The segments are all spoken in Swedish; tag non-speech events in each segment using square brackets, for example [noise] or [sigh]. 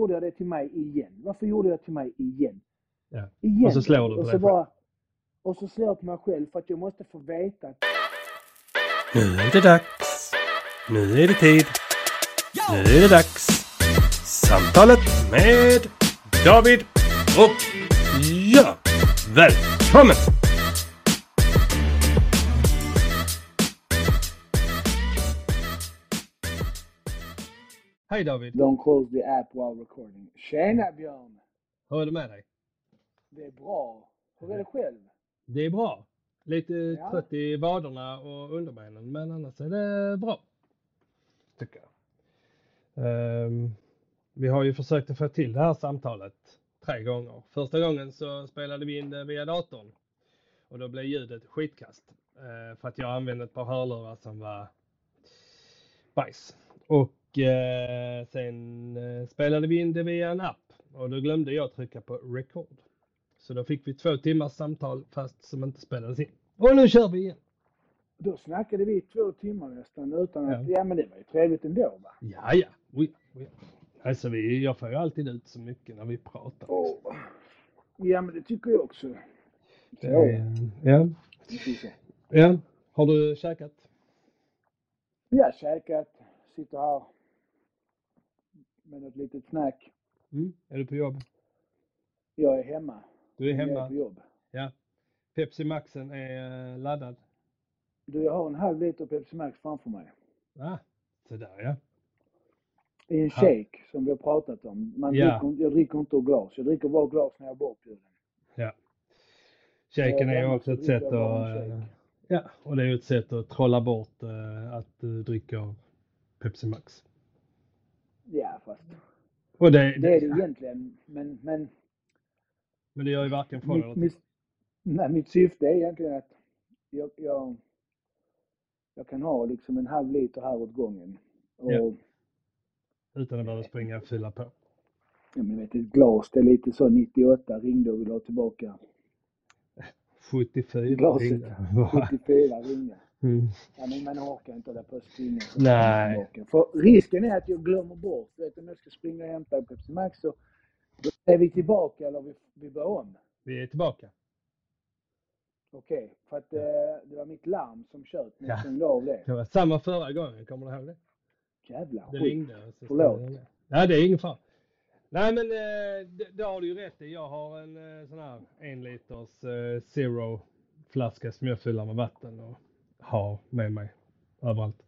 gjorde jag det till mig igen? Varför gjorde jag det till mig igen? Ja. Igen. Och så slår du på och dig så själv. bara, Och så slår jag på mig själv för att jag måste få veta att Nu är det dags. Nu är det tid. Nu är det dags. Samtalet med David och ja, välkommen! Hej David! Don't close the app while recording. Tjena Björn! Hur är det med dig? Det är bra. Hur är det själv? Det är bra. Lite Ja. trött i vaderna och underbenen men annars är det bra. Tycker jag. Ehm, vi har ju försökt att få till det här samtalet tre gånger. Första gången så spelade vi in det via datorn och då blev ljudet skitkast. eh, för att jag använde ett par hörlurar som var bajs. Och sen eh, spelade vi in det via en app och då glömde jag trycka på record. Så då fick vi två timmars samtal fast som inte spelades in. Och nu kör vi igen. Då snackade vi i två timmar nästan utan att, Ja. ja men det var ju trevligt ändå va? Ja, ja. Oj, oj. Alltså vi, jag får ju alltid ut så mycket när vi pratar. Åh. Ja men det tycker jag också. Så, är- ja, ja. Har du käkat? Vi har käkat, sitter här med ett litet snack. Mm. Är du på jobb? Jag är hemma. Du är Jag är hemma? på jobb. Ja. Pepsi Maxen är eh, laddad? Du, jag har en halv liter Pepsi Max framför mig. Ah, sådär ja. I en shake som vi har pratat om. Man Ja. dricker, jag dricker inte ur glas. Jag dricker bara glas när jag är bortbjuden. ja. Shaken är ju hemma också så ett sätt att... eh. Ja, och det är ju ett sätt att trolla bort eh, att du dricker Pepsi Max. Ja fast Och det, det är det egentligen. Men, men Men det gör ju varken eller mitt, mitt, nej, mitt syfte är egentligen att jag, jag, jag kan ha liksom en halv liter här åt gången. Och Ja. Utan att behöva springa och fylla på. ja, men vet, ett glas, det är lite så 98 ringde och ville ha tillbaka [laughs] 74 glaset. ringde. 74 ringde. Mm. Ja, men man orkar inte hålla på och springa. Nej. För risken är att jag glömmer bort. Vet, om jag ska springa och hämta en Pepsi Max så då är vi tillbaka eller vi, vi börjar om. Vi är tillbaka. Okej, för att eh, det var mitt larm som tjöt när jag Ja. stängde av det. Det var samma förra gången, kommer du ihåg det? Jävlar Det skit. ringde. och så Förlåt. det. Nej, det är ingen fara. Nej, men eh, det, det har du ju rätt i. Jag har en eh, sån här en liters eh, zero flaska som jag fyller med vatten och har med mig överallt.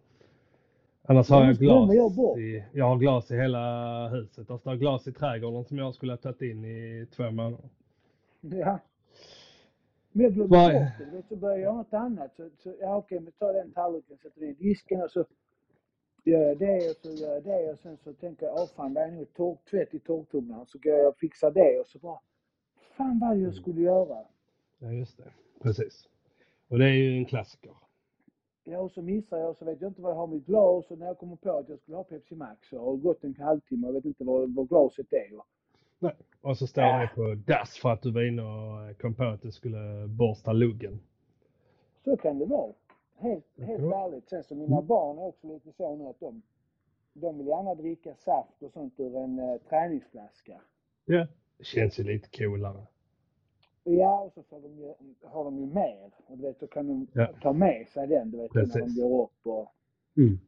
Annars har jag glas jag i, jag har glas i hela huset. Det står glas i trädgården som jag skulle ha tagit in i två månader. Ja. Men jag glömde bort det. Vet, Så började jag göra något annat. Så, så, ja okej, men ta den tallriken, sätter i disken och så gör jag det och så gör jag det och sen så tänker jag, åh fan det är nog tvätt i torktumlaren. Så går jag och fixar det och så bara, fan vad jag skulle göra. Ja, just det. Precis. Och det är ju en klassiker. Ja, och så missar jag och så vet jag inte vad jag har i mitt glas och när jag kommer på att jag skulle ha Pepsi Max så har gått en halvtimme och jag vet inte vad, vad glaset är. Och, Nej. Och så står det på dass för att du var inne och eh, kom på att du skulle borsta luggen. så kan det vara. Helt, helt ärligt. Sen så mina barn är också lite så nu att de, de vill gärna dricka saft och sånt ur en eh, träningsflaska. Ja. Det känns ju lite coolare. Ja, och så får de ju, har de ju mer. Och du vet, så kan de Ja. ta med sig den, du vet, när de Precis. går upp och... Mm.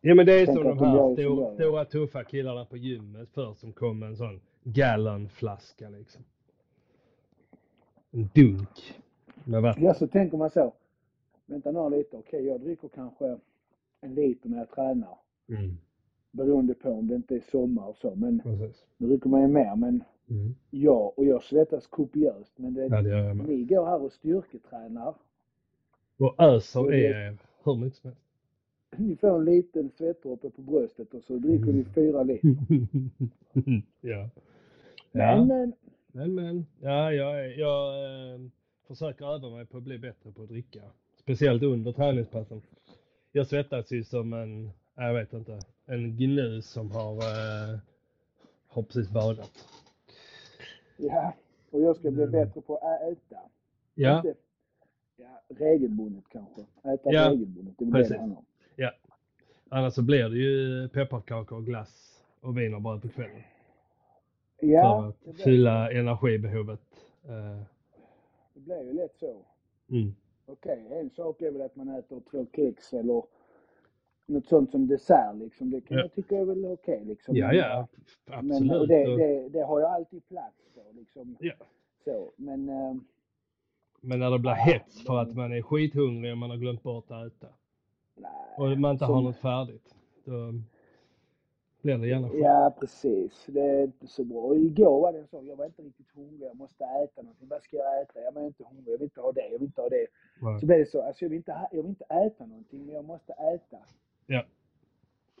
Ja men det är som de de här stora, stora tuffa killarna på gymmet förr som kom med en sån gallonflaska liksom. En dunk med vatten. Ja, så tänker man så. Vänta några lite, okej, jag dricker kanske en liter när jag tränar. Mm. Beroende på om det inte är sommar och så. Men Precis. då dricker man ju mer. Men Mm. ja, och jag svettas kopiöst. Men det, Ja det gör jag med. ni går här och styrketränar. Och öser i er hur mycket som helst. [laughs] Ni får en liten svettdroppe på bröstet och så dricker Mm. ni [laughs] fyra liter. [laughs] ja. Men, men, Men men. Ja jag, jag eh, försöker öva mig på att bli bättre på att dricka. Speciellt under träningspassen. Jag svettas ju som en, jag vet inte, en gnu som har, eh, har precis badat. Ja. Och jag ska bli Mm. bättre på att äta. Ja, Inte, ja, regelbundet kanske. Äta Ja, regelbundet, det är precis. det handlar om. annars så blir det ju pepparkakor och glass och wienerbröd på kvällen. Ja, för att fylla energibehovet. Eh, det blir ju lätt så. mm. Okej, en sak är väl att man äter två kex eller något sånt som dessert liksom. Det kan Ja. jag tycka är väl okej liksom. Ja, Men, ja, Men absolut. och det, det, det har ju alltid plats då liksom. Ja. Så. Men eh, Men när det blir Ja, hets för att man är skithungrig och man har glömt bort att äta nej. och man inte Som- har något färdigt, då blir det gärna skit. Ja, precis. Det är inte så bra. Och igår var det så. Jag var inte riktigt hungrig. Jag måste äta någonting. Vad ska jag äta? Ja, men jag är inte hungrig. Jag vill inte ha det. Jag vill inte ha det. Nej. Så blev det så. Alltså jag vill inte, jag vill inte äta någonting, men jag måste äta. Ja, Och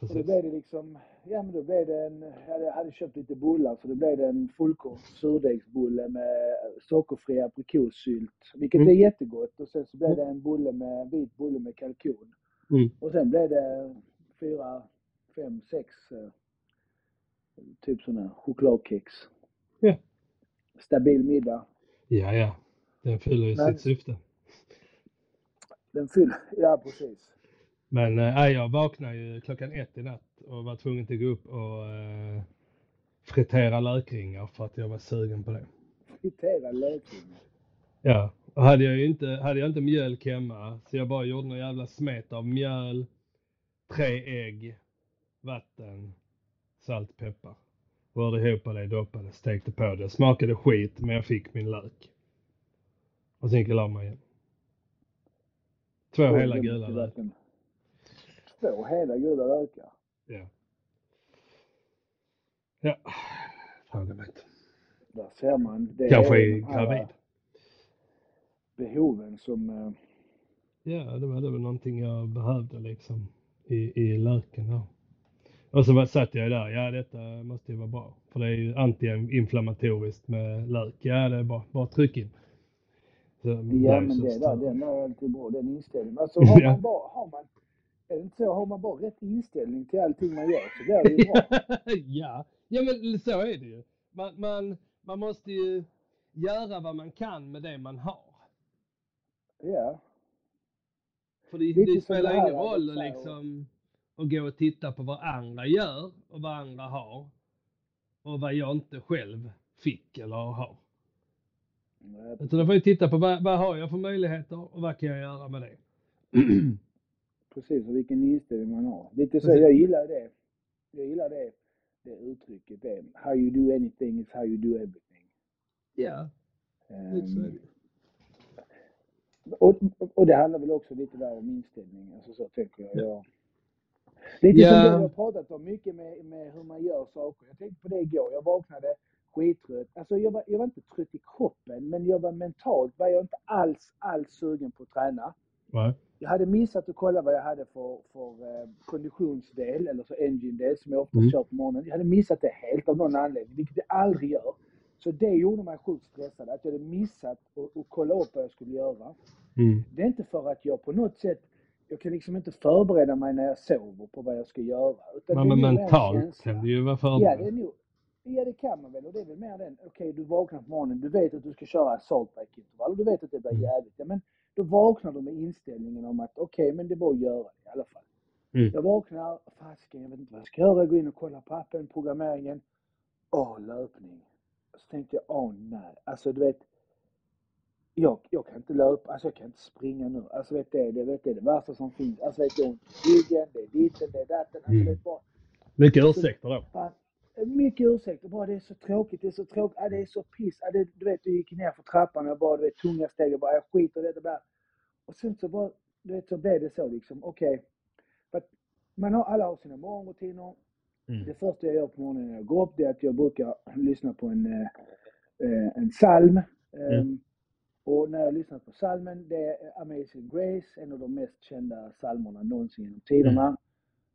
då precis. blev det liksom, ja men då blev det en, jag hade, hade köpt lite bullar så då blev det en fullkorns surdegsbulle med sockerfri aprikossylt. Vilket Mm. är jättegott. Och sen så blev det en bulle med, en vit bulle med kalkon. Mm. Och sen blev det fyra, fem, sex eh, typ sådana chokladkex. Ja. Stabil middag. Ja, ja. Den fyller ju sitt syfte. Den fyller, ja precis. Men äh, jag vaknade ju klockan ett i natt och var tvungen att gå upp och äh, fritera lökringar för att jag var sugen på det. Friterad lökring. Ja, och hade jag inte, hade jag inte mjölk hemma så jag bara gjorde någon jävla smet av mjöl, tre ägg, vatten, salt, peppar. Rörde ihop det, doppade, stekte på det. Smakade skit men jag fick min lök. Och sen gick jag och la mig igen. Två hela gula lökar. Två hela gula lökar. Ja. Ja, fråga mig inte. Där ser man. Det Kanske är här gravid. Behoven som... eh, Ja, det var det var någonting jag behövde liksom i, i löken där. Och så satt jag där, ja detta måste ju vara bra. För det är ju antiinflammatoriskt med lök. Ja, det är bra. Bara tryck in. Så, Ja, men det där, den är alltid bra, den inställningen. Alltså [laughs] har man bara, har man, är det inte så, har man bara rätt inställning till allting man gör så blir det ju bra. [laughs] ja, ja men så är det ju. Man, man, man måste ju göra vad man kan med det man har. Ja, För det, det spelar det ingen roll att så här, liksom att gå och titta på vad andra gör och vad andra har. Och vad jag inte själv fick eller har. Utan då får jag titta på vad, vad har jag för möjligheter och vad kan jag göra med det. [clears throat] precis. Och vilken inställning man har. Lite så, jag gillar det. Jag gillar det, det uttrycket. Det. How you do anything is how you do everything. ja, det. Um, och, och det handlar väl också lite där om inställning. Alltså så tänker jag. jag lite Ja. som vi har pratat om mycket med, med hur man gör saker. Jag tänkte på det igår. Jag vaknade skittrött. Alltså jag var, jag var inte trött i kroppen men jag var mentalt var jag inte alls, alls sugen på att träna. Nej. Jag hade missat att kolla vad jag hade för, för eh, konditionsdel, eller så engine-del, som jag ofta Mm. kör på morgonen. Jag hade missat det helt av någon anledning, vilket jag aldrig gör. Så det gjorde mig sjukt stressad, att jag hade missat att, kolla upp vad jag skulle göra. Mm. Det är inte för att jag på något sätt, jag kan liksom inte förbereda mig när jag sover på vad jag ska göra. Utan Men, men mentalt kan du ju vara Ja, det är förberedd. nog, ja, det kan man väl. Och det är väl mer den, okej, du vaknar på morgonen, du vet att du ska köra saltbreak-intervall och du vet att det blir Mm. jävligt. Ja, men då vaknar du med inställningen om att okej, men det var att göra det i alla fall. Mm. Jag vaknar, fasken, jag vet inte vad jag ska göra. Jag går in och kollar på appen, programmeringen. Åh, löpning. Så tänkte jag, åh nej. Alltså du vet, jag, jag kan inte löpa, alltså jag kan inte springa nu. Alltså vet det, det, vet, det det värsta som finns. Alltså vet jag ont i ryggen, det är ditten, det är datten. Alltså Mm. det är bara, Mycket ursäkter då. Fan, mycket ursäkter. Bara det är så tråkigt, det är så tråkigt, ah, det är så piss. Ah, det, du vet, du gick ner för trappan och bara, du vet, tunga steg. Jag bara, jag skiter i det där. Och sen så bara, du vet, så blev det så liksom, okej. Att Man har, alla har sina morgonrutiner. Mm. Det första jag gör på morgonen när jag går upp, det är att jag brukar lyssna på en, eh, eh, en psalm. Ehm, Och när jag lyssnar på psalmen, det är Amazing Grace, en av de mest kända psalmerna någonsin genom tiderna.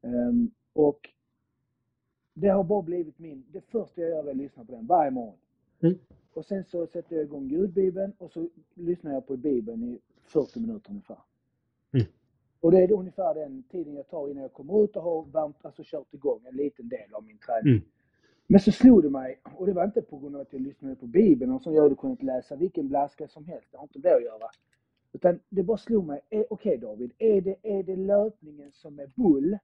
Ehm, och det har bara blivit min, det första jag gör är att lyssna på den varje morgon. Mm. Och sen så sätter jag igång ljudbibeln och så lyssnar jag på bibeln i 40 minuter ungefär. Mm. Och det är ungefär den tiden jag tar innan jag kommer ut och har varmt, alltså kört igång en liten del av min träning. Mm. Men så slog det mig, och det var inte på grund av att jag lyssnade på Bibeln och som jag hade kunnat läsa vilken blaska som helst, det har inte det att göra. Utan det bara slog mig, eh, okej David, är det, är det löpningen som är bull?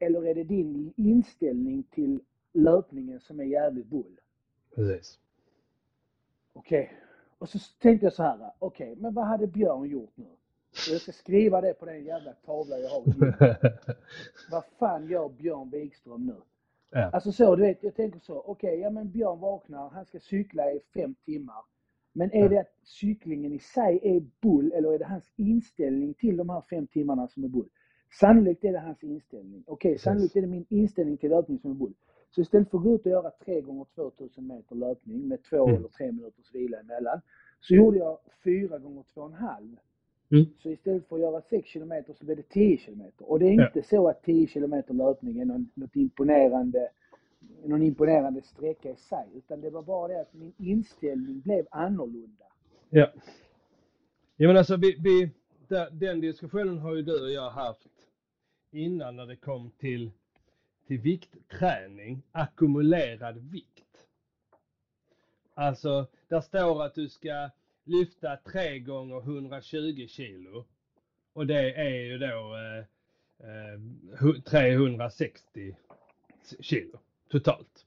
Eller är det din inställning till löpningen som är jävligt bull? Precis. Okej. Och så tänkte jag så här, okej, men vad hade Björn gjort nu? Och jag ska skriva det på den jävla tavlan jag har. [laughs] vad fan gör Björn Wikström nu? ja. Alltså så, du vet, jag tänker så, okej, ja men Björn vaknar, han ska cykla i fem timmar. Men är Ja. det att cyklingen i sig är bull eller är det hans inställning till de här fem timmarna som är bull? Sannolikt är det hans inställning. Okej, Precis. sannolikt är det min inställning till löpning som är bull. Så istället för att gå ut och göra 3 gånger 2000 meter löpning med två Mm. eller tre minuters vila emellan, så gjorde jag 4 gånger 2,5. Mm. Så istället för att göra 6 kilometer så blev det 10 kilometer. Och det är Ja. inte så att 10 kilometer löpning är någon, något imponerande, någon imponerande sträcka i sig. Utan det var bara det att min inställning blev annorlunda. Ja. Ja men alltså vi, vi, den diskussionen har ju du och jag haft innan när det kom till, till viktträning, ackumulerad vikt. Alltså, där står att du ska lyfta 3 gånger 120 kilo och det är ju då eh, eh, 360 kilo totalt.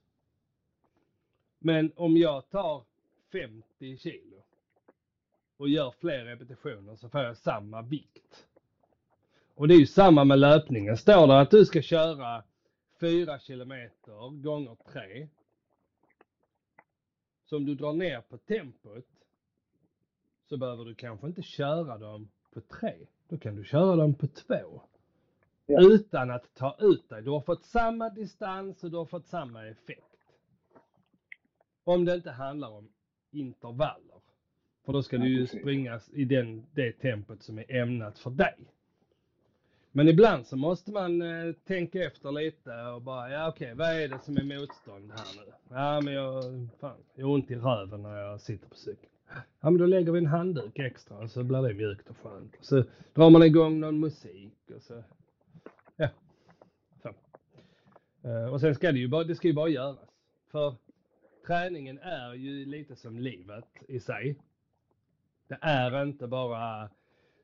Men om jag tar 50 kilo och gör fler repetitioner så får jag samma vikt. Och det är ju samma med löpningen. Står det att du ska köra 4 kilometer gånger 3. Så om du drar ner på tempot så behöver du kanske inte köra dem på 3. Då kan du köra dem på 2. Ja. Utan att ta ut dig. Du har fått samma distans och du har fått samma effekt. Om det inte handlar om intervaller. För då ska Ja, du ju precis. springa i den, det tempot som är ämnat för dig. Men ibland så måste man eh, tänka efter lite och bara, ja okej, vad är det som är motstånd här nu? Ja men jag, fan, jag har ont i röven när jag sitter på cykeln. Ja men då lägger vi en handduk extra och så blir det mjukt och skönt. Och så drar man igång någon musik och så, ja. Så. Eh, Och sen ska det ju bara, det ska ju bara göras. För träningen är ju lite som livet i sig. Det är inte bara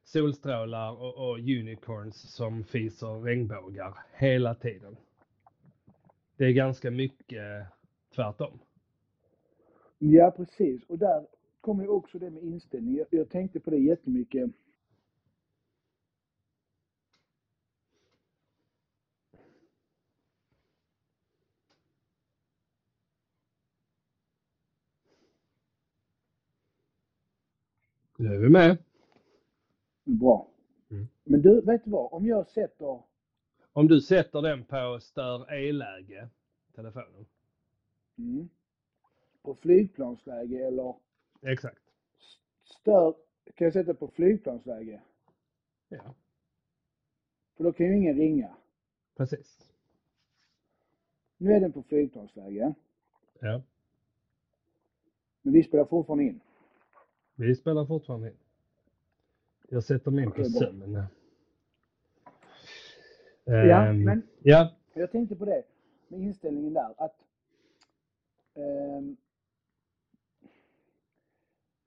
solstrålar och, och unicorns som fiser regnbågar hela tiden. Det är ganska mycket tvärtom. Ja, precis. Och där kommer ju också det med inställning. Jag, jag tänkte på det jättemycket. Nu är vi med. Bra. Mm. Men du, vet du vad? Om jag sätter Om du sätter den på stör e-läge, telefonen. mm, på flygplansläge eller Exakt. stör, kan jag sätta på flygplansläge? Ja, För då kan ju ingen ringa. precis. Nu är den på flygplansläge, Ja, men vi spelar fortfarande in. vi spelar fortfarande in. Jag sätter min på Okej, bra. sömn. Ja, Ehm, men Ja, jag tänkte på det med inställningen där att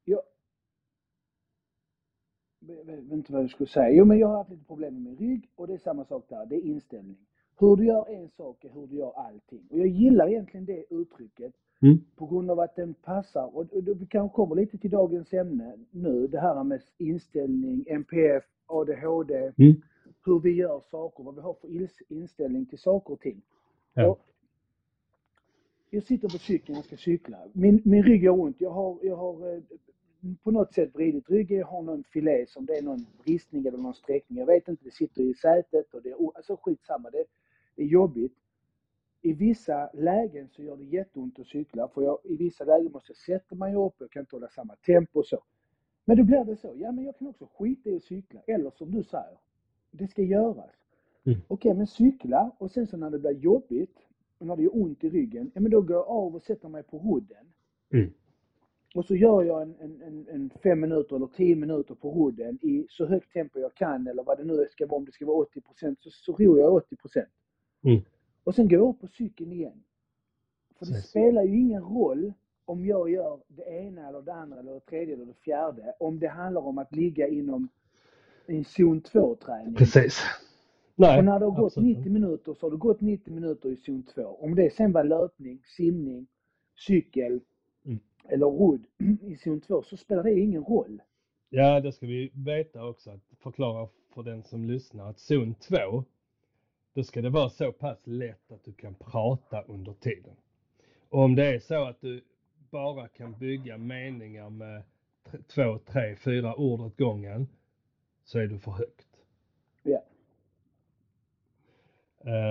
jag jag vet inte vad jag skulle säga. Jo, men jag har haft lite problem med min rygg och det är samma sak där. Det är inställning. Hur du gör en sak är hur du gör allting. Och jag gillar egentligen det uttrycket Mm. på grund av att den passar. Och och vi kanske kommer lite till dagens ämne nu. Det här med inställning, NPF, ADHD, Mm. hur vi gör saker, vad vi har för inställning till saker och ting. Ja. Och jag sitter på cykeln, jag ska cykla. Min, min rygg gör ont. Jag har, jag har eh, på något sätt vridit ryggen. Jag har någon filé som det är någon bristning eller någon sträckning. Jag vet inte, det sitter i sätet och det är alltså skitsamma. Det är jobbigt. I vissa lägen så gör det jätteont att cykla för jag, i vissa lägen måste jag sätta mig upp, jag kan inte hålla samma tempo och så. Men då blir det så, ja men jag kan också skita i att cykla. Eller som du säger, det ska göras. Mm. Okej, men cykla och sen så när det blir jobbigt och när det gör ont i ryggen, ja men då går jag av och sätter mig på rodden. Mm. Och så gör jag en, en, en, en fem minuter eller tio minuter på rodden i så högt tempo jag kan eller vad det nu ska vara, om det ska vara 80 så, så ror jag 80 Mm. Och sen går jag upp på cykeln igen. För det spelar ju ingen roll om jag gör det ena eller det andra eller det tredje eller det fjärde. Om det handlar om att ligga inom en zon 2-träning. precis. Nej, Och när det har gått absolut 90 minuter så har det gått 90 minuter i zon 2. Om det sen var löpning, simning, cykel Mm. eller rodd [clears throat] i zon 2 så spelar det ingen roll. Ja, det ska vi veta också, att förklara för den som lyssnar att zon 2, då ska det vara så pass lätt att du kan prata under tiden. Och om det är så att du bara kan bygga meningar med två, tre, fyra ord åt gången så är du för högt. Ja.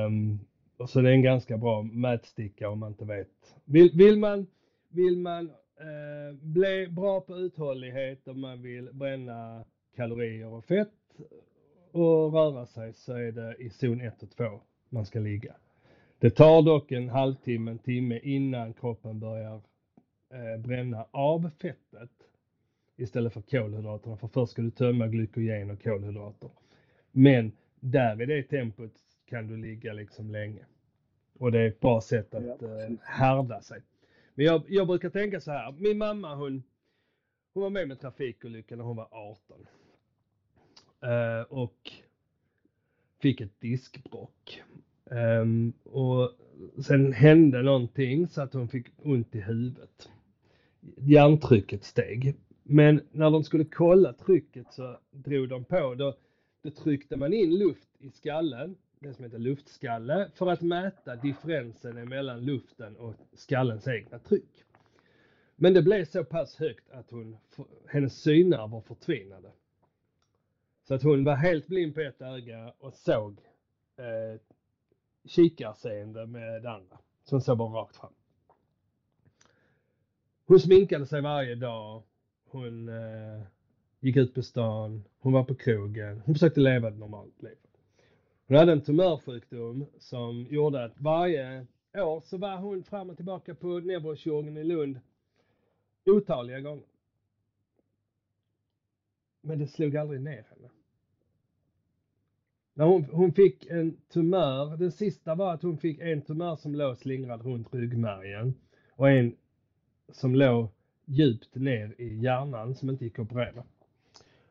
Um, och så det är en ganska bra mätsticka om man inte vet. Vill, vill man, vill man eh, bli bra på uthållighet och man vill bränna kalorier och fett och röra sig så är det i zon 1 och 2 man ska ligga. Det tar dock en halvtimme, en timme innan kroppen börjar eh, bränna av fettet istället för kolhydraterna. För först ska du tömma glykogen och kolhydrater. Men där i det tempot kan du ligga liksom länge. Och det är ett bra sätt att eh, härda sig. Men jag, jag brukar tänka så här. Min mamma hon, hon var med med trafikolyckan när hon var 18. Eh, och fick ett diskbråck. Ehm, och sen hände någonting så att hon fick ont i huvudet. Hjärntrycket steg. Men när de skulle kolla trycket så drog de på. Då, då tryckte man in luft i skallen, det som heter luftskalle, för att mäta differensen mellan luften och skallens egna tryck. Men det blev så pass högt att hon, hennes synnerver förtvinade. Så att hon var helt blind på ett öga och såg eh, kikarseende med det andra. Så hon såg bara rakt fram. Hon sminkade sig varje dag. Hon eh, gick ut på stan. Hon var på krogen. Hon försökte leva ett normalt liv. Hon hade en tumörsjukdom som gjorde att varje år så var hon fram och tillbaka på neurokirurgen i Lund otaliga gånger. Men det slog aldrig ner henne. När hon, hon fick en tumör, den sista var att hon fick en tumör som låg slingrad runt ryggmärgen och en som låg djupt ner i hjärnan som inte gick att operera.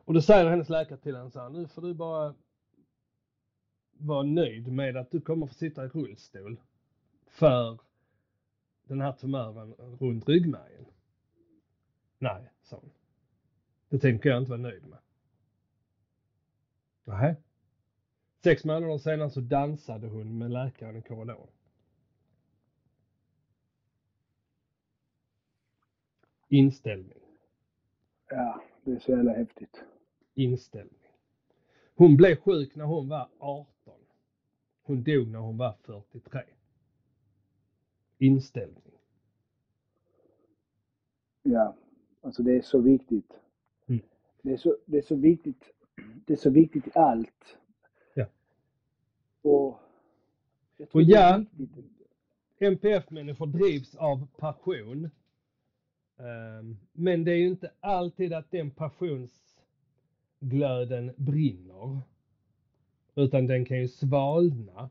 Och då säger hennes läkare till henne så här, nu får du bara vara nöjd med att du kommer få sitta i rullstol för den här tumören runt ryggmärgen. Nej, sa hon. Det tänker jag inte vara nöjd med. Nej. Sex månader senare så dansade hon med läkaren i korridoren. Inställning. Ja, det är så jävla häftigt. Inställning. Hon blev sjuk när hon var 18. Hon dog när hon var 43. Inställning. Ja, alltså det är så viktigt. Det, är så, det är så viktigt. Det är så viktigt i allt. Ja. Och, Och ja. viktigt. MPF-människor drivs av passion. Ehm, Men det är ju inte alltid att den passionsglöden brinner. Utan den kan ju svalna.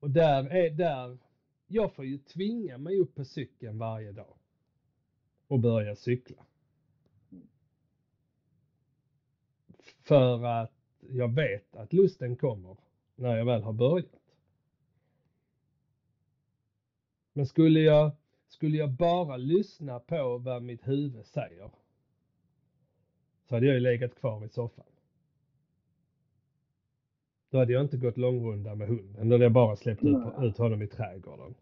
Och där är där, jag får ju tvinga mig upp på cykeln varje dag. Och börja cykla. För att jag vet att lusten kommer när jag väl har börjat. Men skulle jag, skulle jag bara lyssna på vad mitt huvud säger så hade jag ju legat kvar i soffan. Då hade jag inte gått långrunda med hunden. Då hade jag bara släppt ut, ut honom i trädgården.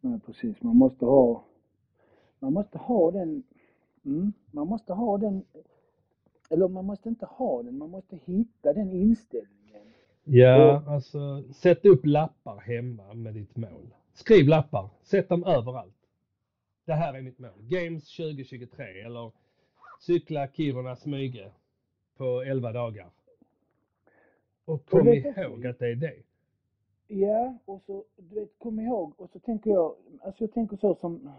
Nej, precis. Man måste ha, man måste ha den, mm, man måste ha den, eller man måste inte ha den, man måste hitta den inställningen. Ja, alltså sätt upp lappar hemma med ditt mål. Skriv lappar, sätt dem överallt. Det här är mitt mål. Games 2023 eller cykla Kiruna Smyge på 11 dagar. Och kom också- ihåg att det är det. Ja, och så, du vet, kom ihåg, och så tänker jag, alltså jag tänker så som,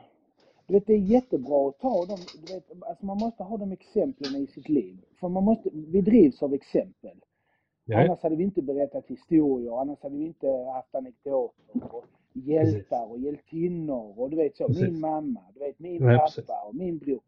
du vet det är jättebra att ta dem, du vet, alltså man måste ha de exemplen i sitt liv. För man måste, vi drivs av exempel. Ja, Annars hade vi inte berättat historier, annars hade vi inte haft anekdoter och hjältar och hjältinnor och du vet så, Precis. min mamma, du vet min Nej, pappa precis. och min bror.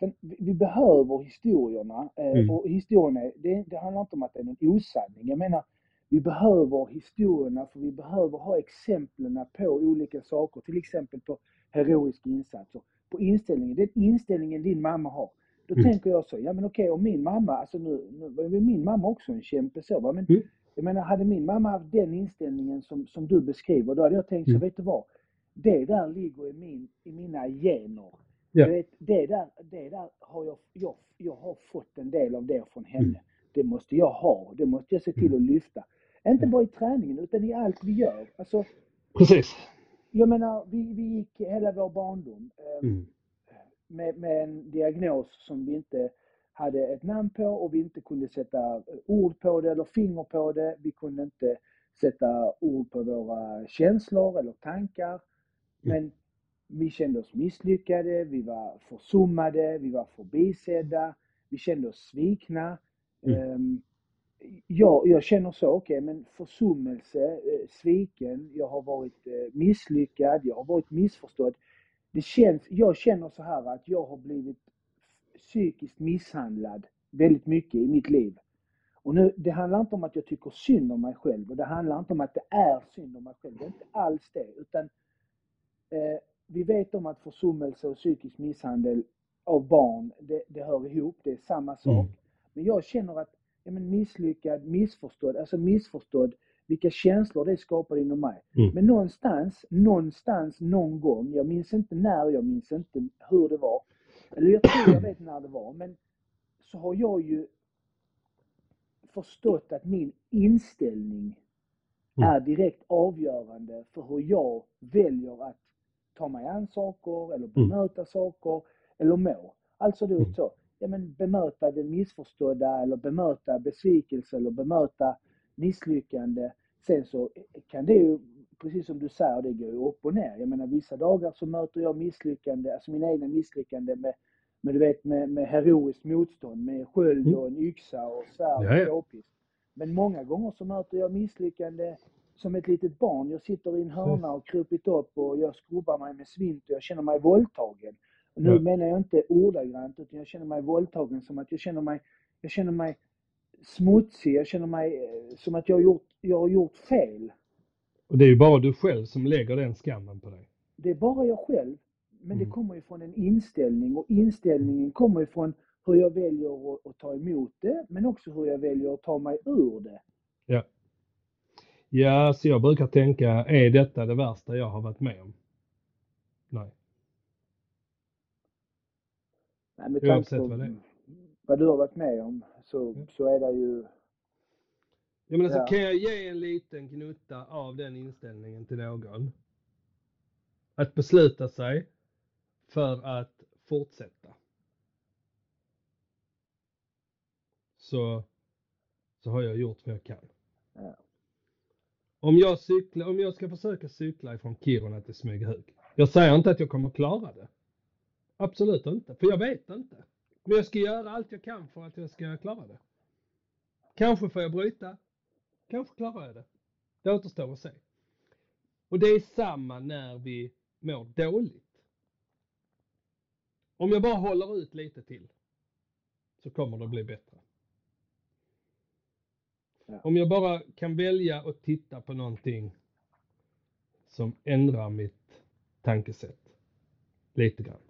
Den, vi, vi behöver historierna eh, Mm. och historierna, det, det handlar inte om att det är någon osanning. Jag menar, vi behöver historierna för vi behöver ha exemplen på olika saker. Till exempel på heroisk insats. Och på inställningen, den inställningen din mamma har. Då Mm. tänker jag så, ja men okej om min mamma, alltså nu, nu min mamma också en kämpe så va, men Mm. jag menar hade min mamma haft den inställningen som, som du beskriver, då hade jag tänkt så, Mm. vet du vad? Det där ligger i, min, i mina gener. Ja. Vet, det där, det där har jag, jag, jag har fått en del av det från henne. Mm. Det måste jag ha, det måste jag se till att lyfta. Inte bara i träningen utan i allt vi gör. Alltså, Precis. Jag menar, vi, vi gick hela vår barndom eh, Mm. med, med en diagnos som vi inte hade ett namn på och vi inte kunde sätta eh, ord på det eller finger på det. Vi kunde inte sätta ord på våra känslor eller tankar. Men vi kände oss misslyckade, vi var försummade, vi var förbisedda, vi kände oss svikna. Mm. Ehm, jag, jag känner så, okej, men försummelse, eh, sviken, jag har varit eh, misslyckad, jag har varit missförstådd. Det känns, jag känner så här att jag har blivit psykiskt misshandlad väldigt mycket i mitt liv. Och nu, det handlar inte om att jag tycker synd om mig själv och det handlar inte om att det är synd om mig själv. Det är inte alls det. Utan eh, vi vet om att försummelse och psykisk misshandel av barn, det, det hör ihop, det är samma sak. Mm. Men jag känner att ja, men misslyckad, missförstådd, alltså missförstådd, vilka känslor det skapar inom mig. Mm. Men någonstans, någonstans, någon gång, jag minns inte när, jag minns inte hur det var. Eller jag tror jag vet när det var, men så har jag ju förstått att min inställning Mm. är direkt avgörande för hur jag väljer att ta mig an saker eller bemöta saker eller må. Alltså då Mm. så, ja men bemöta det missförstådda eller bemöta besvikelse eller bemöta misslyckande. Sen så kan det ju, precis som du säger, det går ju upp och ner. Jag menar vissa dagar så möter jag misslyckande, alltså mina egna misslyckande med, med du vet med, med heroiskt motstånd, med sköld Mm. och en yxa och svärd Ja, ja. och k-pist. Men många gånger så möter jag misslyckande som ett litet barn. Jag sitter i en hörna och krupit upp och jag skrubbar mig med svint och jag känner mig våldtagen. Nu Ja. menar jag inte ordagrant utan jag känner mig våldtagen som att jag känner mig, jag känner mig smutsig. Jag känner mig eh, som att jag har gjort, jag har gjort fel. Och det är ju bara du själv som lägger den skammen på dig. Det är bara jag själv. Men det Mm. kommer ju från en inställning och inställningen kommer ju från hur jag väljer att, att ta emot det men också hur jag väljer att ta mig ur det. Ja. Ja, så jag brukar tänka, är detta det värsta jag har varit med om? Nej. Nej, med tanke på vad du har varit med om så, Ja. så är det ju... Jag menar, så Ja. kan jag ge en liten gnutta av den inställningen till någon. Att besluta sig för att fortsätta. Så, så har jag gjort vad jag kan. Ja. Om jag, cyklar, om jag ska försöka cykla ifrån Kiruna till Smygehuk. Jag säger inte att jag kommer klara det. Absolut inte, för jag vet inte. Men jag ska göra allt jag kan för att jag ska klara det. Kanske får jag bryta. Kanske klarar jag det. Det återstår att se. Och det är samma när vi mår dåligt. Om jag bara håller ut lite till så kommer det bli bättre. Om jag bara kan välja att titta på någonting som ändrar mitt tankesätt lite grann.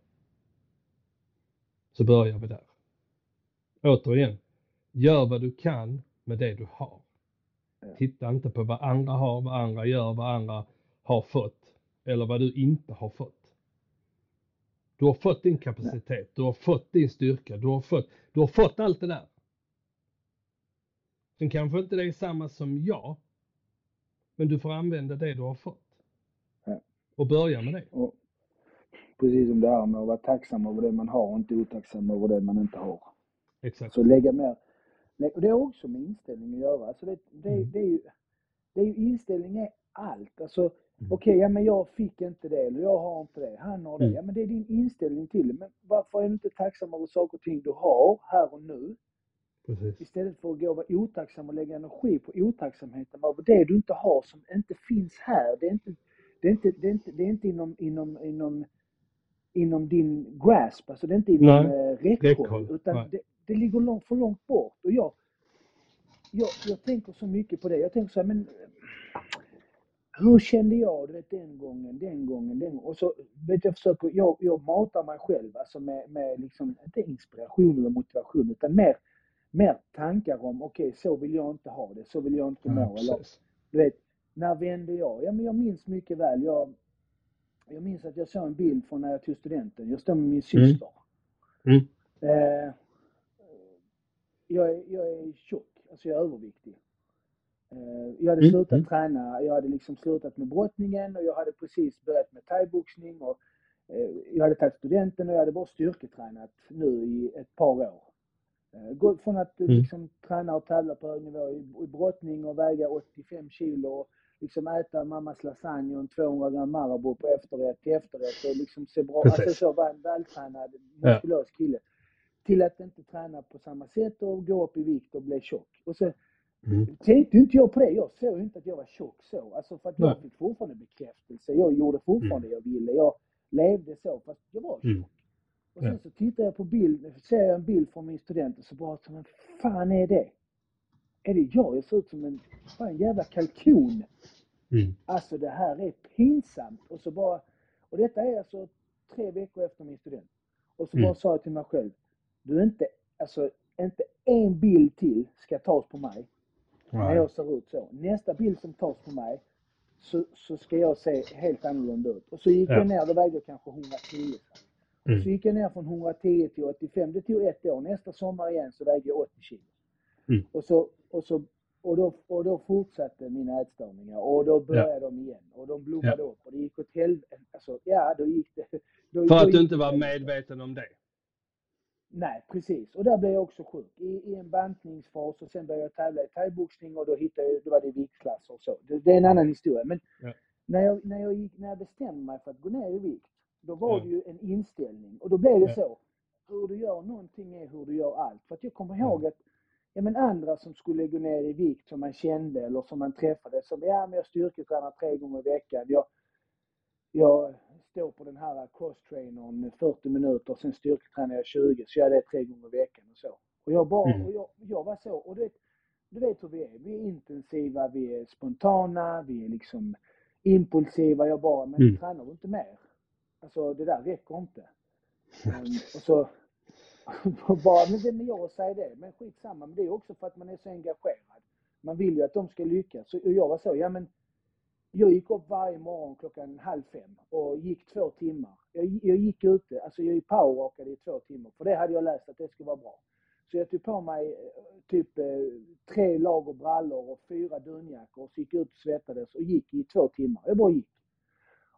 Så börjar vi där. Återigen, gör vad du kan med det du har. Titta inte på vad andra har, vad andra gör, vad andra har fått eller vad du inte har fått. Du har fått din kapacitet, du har fått din styrka, du har fått, du har fått allt det där. Sen kanske inte det är samma som jag, men du får använda det du har fått. Och börja med det. Och precis som det här med att vara tacksam över det man har och inte otacksam över det man inte har. Exakt. Så lägga mer... Och det har också med inställning att göra. Alltså det, det, Mm. det, är ju, det är ju inställning är allt. Alltså Mm. okej, ja men jag fick inte det eller jag har inte det. Han har det. Mm. Ja men det är din inställning till det. Men varför är du inte tacksam över saker och ting du har här och nu? Precis. Istället för att gå och vara otacksam och lägga energi på otacksamheten över det du inte har som inte finns här. Det är inte, det är inte, det är inte, det är inte inom, inom, inom, inom din grasp, alltså det är inte inom Nej, eh, räckhåll. Utan nej. det, det ligger långt, för långt bort. Och jag, jag, jag tänker så mycket på det. Jag tänker så här, men hur kände jag du vet, den gången, den gången, den gången. Och så vet jag, försöker, jag, jag matar mig själv alltså med, med liksom, inte inspiration eller motivation utan mer, mer tankar om okej, okay, så vill jag inte ha det, så vill jag inte må. Ja, eller, du vet, när vände jag? Ja, men jag minns mycket väl. Jag, jag minns att jag såg en bild från när jag tog studenten. Jag står med min Mm. syster. Mm. Eh, jag, är, jag är tjock, alltså jag är överviktig. Eh, jag hade Mm, slutat mm. träna, jag hade liksom slutat med brottningen och jag hade precis börjat med thaiboxning och eh, jag hade tagit studenten och jag hade bara styrketränat nu i ett par år. Eh, gått från att Mm. liksom träna och tävla på hög nivå i, i brottning och väga 85 kilo och liksom äta mammas lasagne och en 200 gram Marabou på efterrätt till efterrätt och liksom se bra, Precis. alltså så vara en vältränad, Ja. muskulös kille. Till att inte träna på samma sätt och gå upp i vikt och bli tjock. Och så Mm. tänkte inte jag på det. Jag såg inte att jag var tjock så. Alltså för att jag Nej. fick fortfarande bekräftelse. Jag gjorde fortfarande det jag ville. Jag levde så fast jag var tjock. Mm. Och sen Ja. så tittar jag på bild, ser jag en bild från min student och så bara, men fan är det? Är det jag? Jag ser ut som en, fan, en jävla kalkon. Mm. Alltså det här är pinsamt. Och så bara, och detta är alltså tre veckor efter min student. Och så Mm. bara sa jag till mig själv, du är inte, alltså inte en bild till ska tas på mig när Nej. jag ser ut så. Nästa bild som tas på mig så, så ska jag se helt annorlunda ut. Och så gick Ja. jag ner, då vägde jag kanske 110. Mm. Så gick jag ner från 110 till 85. Det tog ett år. Nästa sommar igen så vägde jag 80 kilo. Mm. Och, så, och, så, och, då, och då fortsatte mina ätstörningar och då började de igen. Och de blommade upp och det gick åt helvete. Alltså, ja, då gick det... [laughs] Då, För då att du inte var medveten om det. Nej, precis. Och där blev jag också sjuk. I, i en bantningsfas och sen började jag tävla i thaiboxning och då hittade jag, då var det viktklasser och så. Det, det är en annan historia. Men Ja. när, jag, när, jag gick, när jag bestämde mig för att gå ner i vikt, då var Ja. det ju en inställning. Och då blev det Ja. så. Hur du gör någonting är hur du gör allt. För att jag kommer ihåg att ja, men andra som skulle gå ner i vikt som man kände eller som man träffade, som ja men jag styrketränar tre gånger i veckan. Jag, jag står på den här crosstrainern 40 minuter, sen styrketränar jag 20, så gör jag det tre gånger i veckan och så. Och jag bara, Mm. och jag, jag var så, och du vet, du vet hur vi är. Vi är intensiva, vi är spontana, vi är liksom impulsiva. Jag bara, men Mm. tränar du inte mer? Alltså det där räcker inte. [laughs] Um, och så [laughs] bara, men vem är jag att säga det? Men skitsamma, men det är också för att man är så engagerad. Man vill ju att de ska lyckas. Och jag var så, ja men jag gick upp varje morgon klockan halv fem och gick två timmar. Jag, jag gick ute, alltså jag powerwalkade i två timmar, för det hade jag läst att det skulle vara bra. Så jag tog på mig eh, typ eh, tre lager brallor och fyra dunjackor och så gick jag ut och svettades och gick i två timmar. Jag bara gick.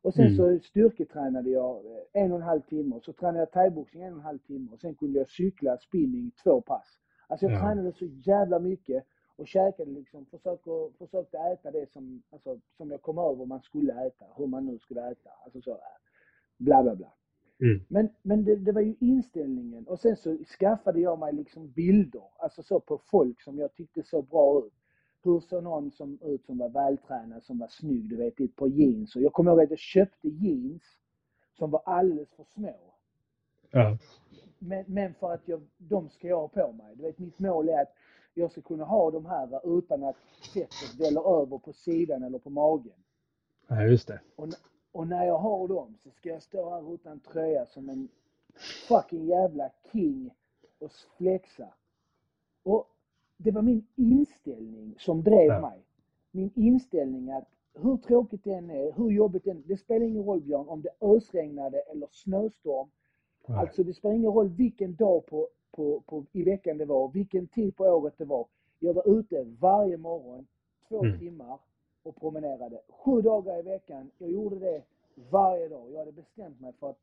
Och sen Mm. så styrketränade jag eh, en och en halv timme och så tränade jag thaiboxning en och en halv timme och sen kunde jag cykla spinning två pass. Alltså jag Ja. tränade så jävla mycket och käkade liksom, försökte, försökte äta det som, alltså, som jag kom över man skulle äta, hur man nu skulle äta. Alltså så, bla bla bla. Mm. Men, men det, det var ju inställningen och sen så skaffade jag mig liksom bilder, alltså så på folk som jag tyckte såg bra ut. Hur såg någon som ut som var vältränad, som var snygg, du vet, i ett par jeans. Och jag kommer ihåg att jag köpte jeans som var alldeles för små. Ja. Men, men för att jag, de ska jag ha på mig. Du vet, mitt mål är att jag ska kunna ha de här utan att fettet väller över på sidan eller på magen. ja, just det. Och, och när jag har dem så ska jag stå här utan tröja som en fucking jävla king och flexa. Och det var min inställning som drev Ja. mig. Min inställning att hur tråkigt det än är, hur jobbigt det än det spelar ingen roll Björn om det ösregnade eller snöstorm. Nej. Alltså det spelar ingen roll vilken dag på, på, på, i veckan det var, vilken tid på året det var. Jag var ute varje morgon, två Mm. timmar och promenerade. Sju dagar i veckan. Jag gjorde det varje dag. Jag hade bestämt mig för att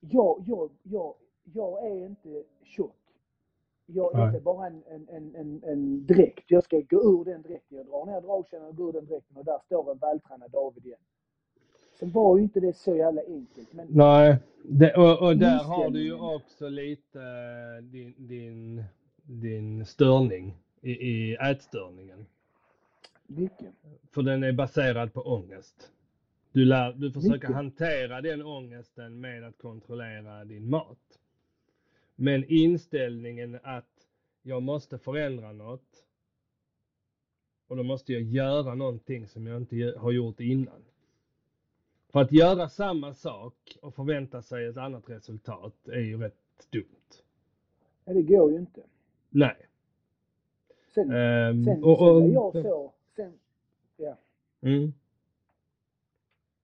jag, jag, jag, jag är inte tjock. Jag är inte bara en, en, en, en, en dräkt. Jag ska gå ur den dräkten. Jag drar ner dragkedjan och går ur den dräkten och där står en vältränad David igen. Sen var ju inte det så jävla enkelt. Men Nej, det, och, och där har du ju också lite eh, din, din, din störning i, i ätstörningen. mycket. För den är baserad på ångest. Du, lär, du försöker Mycket. hantera den ångesten med att kontrollera din mat. Men inställningen att jag måste förändra något Och då måste jag göra någonting som jag inte har gjort innan. För att göra samma sak och förvänta sig ett annat resultat är ju rätt dumt. Ja, det går ju inte. Nej. Sen, Ehm, sen, och, och, sen jag så, sen, ja. Mm,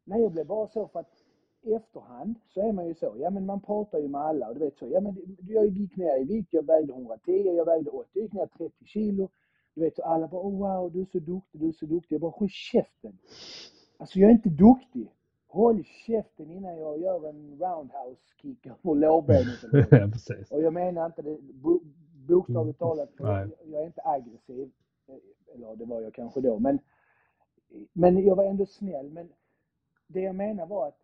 Nej, jag blev bara så för att efterhand så är man ju så, ja men man pratar ju med alla och du vet så, ja men jag gick ner i vikt, jag vägde 110, jag vägde 80, jag gick ner 30 kilo. Du vet så alla bara, oh, wow, du är så duktig, du är så duktig. Jag bara, håll käften. Alltså jag är inte duktig. Håll käften innan jag gör en roundhouse kick på lårbenet. [laughs] ja, precis. Och jag menar inte det bo, bokstavligt talat, jag, jag är inte aggressiv. Eller det var jag kanske då, men, men jag var ändå snäll. Men det jag menar var att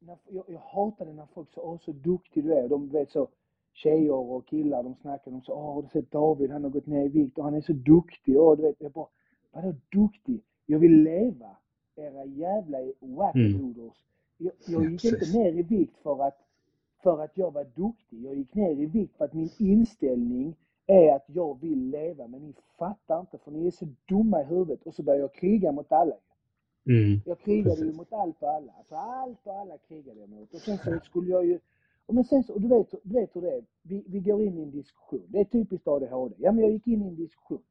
när, jag, jag hatade när folk sa åh så duktig du är. De vet så, tjejer och killar de snackade om så, åh du sett David, han har gått ner i vikt och han är så duktig. Åh, du vet, jag bara, vadå duktig? Jag vill leva, era jävla wackadoodles. Jag, jag Ja, gick inte ner i vikt för att, för att jag var duktig. Jag gick ner i vikt för att min inställning är att jag vill leva. Men ni fattar inte för ni är så dumma i huvudet. Och så börjar jag kriga mot alla. Mm, Jag krigade ju mot allt och alla. Alltså allt och alla krigade jag mot. Och sen så skulle jag ju... Och men sen så, och du vet, du vet hur det är. Vi, vi går in i en diskussion. Det är typiskt ADHD. Ja men jag gick in i en diskussion.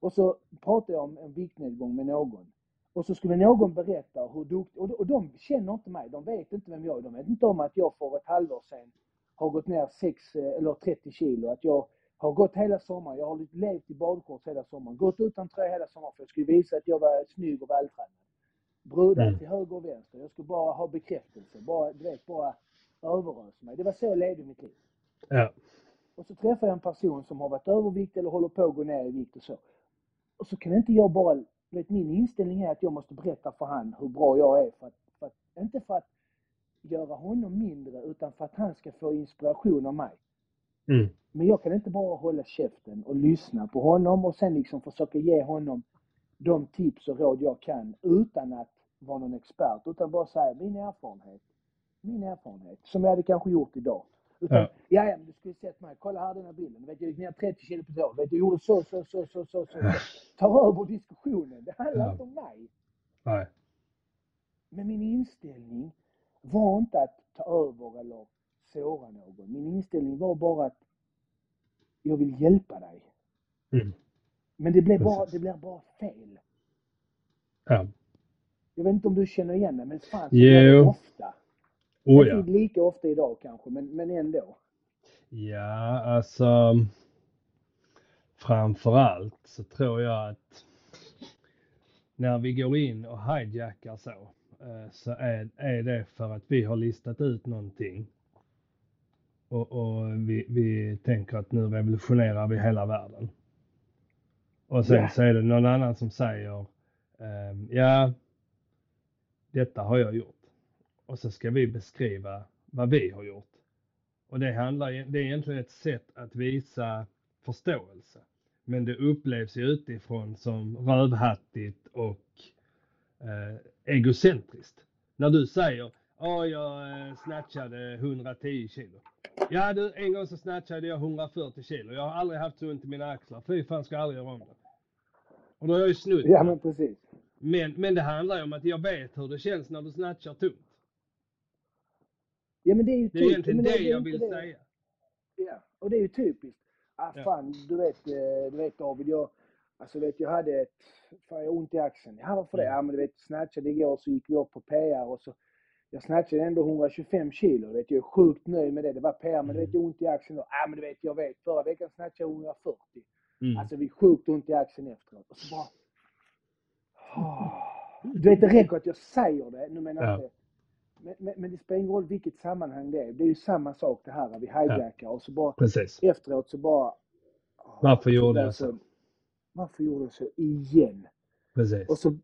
Och så pratade jag om en viktnedgång med någon. Och så skulle någon berätta hur duktig... Och, och de känner inte mig. De vet inte vem jag är. De vet inte om att jag för ett halvår sedan har gått ner 6 eller 30 kilo. Att jag har gått hela sommaren. Jag har levt i badshorts hela sommaren. Gått utan tröja hela sommaren för jag skulle visa att jag var snygg och vältränad. Brudar Mm. till höger och vänster. Jag skulle bara ha bekräftelse. Bara, du vet, bara överösa mig. Det var så jag levde mitt liv. ja. Och så träffar jag en person som har varit övervikt eller håller på att gå ner i vikt och så. Och så kan inte jag bara, vet min inställning är att jag måste berätta för han hur bra jag är. För att, för att, inte för att göra honom mindre utan för att han ska få inspiration av mig. Mm, Men jag kan inte bara hålla käften och lyssna på honom och sen liksom försöka ge honom de tips och råd jag kan utan att vara någon expert. Utan bara säga min erfarenhet. Min erfarenhet. Som jag hade kanske gjort idag. Utan, Ja. ja. ja, men du skulle sett mig. Kolla här den här bilden. Vet, jag gick ner 30 kilo på ett år. Vet, jag gjorde så, så, så, så, så, så. [laughs] Ta över diskussionen. Det handlar Ja. inte om mig. Nej. Men min inställning var inte att ta över eller såra någon. Min inställning var bara att jag vill hjälpa dig. Mm, Men det blev bara, det blev bara fel. ja. Jag vet inte om du känner igen det, men fan så det ofta. Oh, ja. Inte lika ofta idag kanske, men, men ändå. Ja, alltså framförallt så tror jag att när vi går in och hijackar så, eh, så är, är det för att vi har listat ut någonting. Och, och vi, vi tänker att nu revolutionerar vi hela världen. Och sen Ja. så är det någon annan som säger, ehm, ja, detta har jag gjort. Och så ska vi beskriva vad vi har gjort. Och det handlar, e-, det är egentligen ett sätt att visa förståelse. Men det upplevs ju utifrån som rövhattigt och eh, egocentriskt. När du säger, ja jag eh, snatchade 110 kilo. Ja du, en gång så snatchade jag 140 kilo. Jag har aldrig haft så ont i mina axlar. Fy fan, ska jag aldrig göra om det. Och då har jag ju snutt. Ja, men precis men, men det handlar ju om att jag vet hur det känns när du snatchar tungt. Ja, men det är ju Det är egentligen det är jag vill det. säga. Ja, och det är ju typiskt. Ah, Ja. fan, du vet, eh, du vet David, jag, alltså vet, jag hade ett, fan jag ont i axeln. Ja, varför det? Mm. Ja, men du vet, snatchade igår så gick vi upp på PR och så, jag snatchade ändå 125 kilo. Vet, jag är sjukt nöjd med det. Det var PR, men du vet, jag ont i axeln. Ja, men du vet, jag vet, förra veckan snatchade jag 140. Mm. Alltså, vi är sjukt ont i axeln efteråt. Och så bara... Du vet, det räcker att jag säger det. Nu menar jag Ja. Men, men, men det spelar ingen roll vilket sammanhang det är. Det är ju samma sak det här. Vi hijackar och så bara Precis. efteråt så bara... åh, Varför gjorde jag så? Varför gjorde jag så igen? Precis. Och så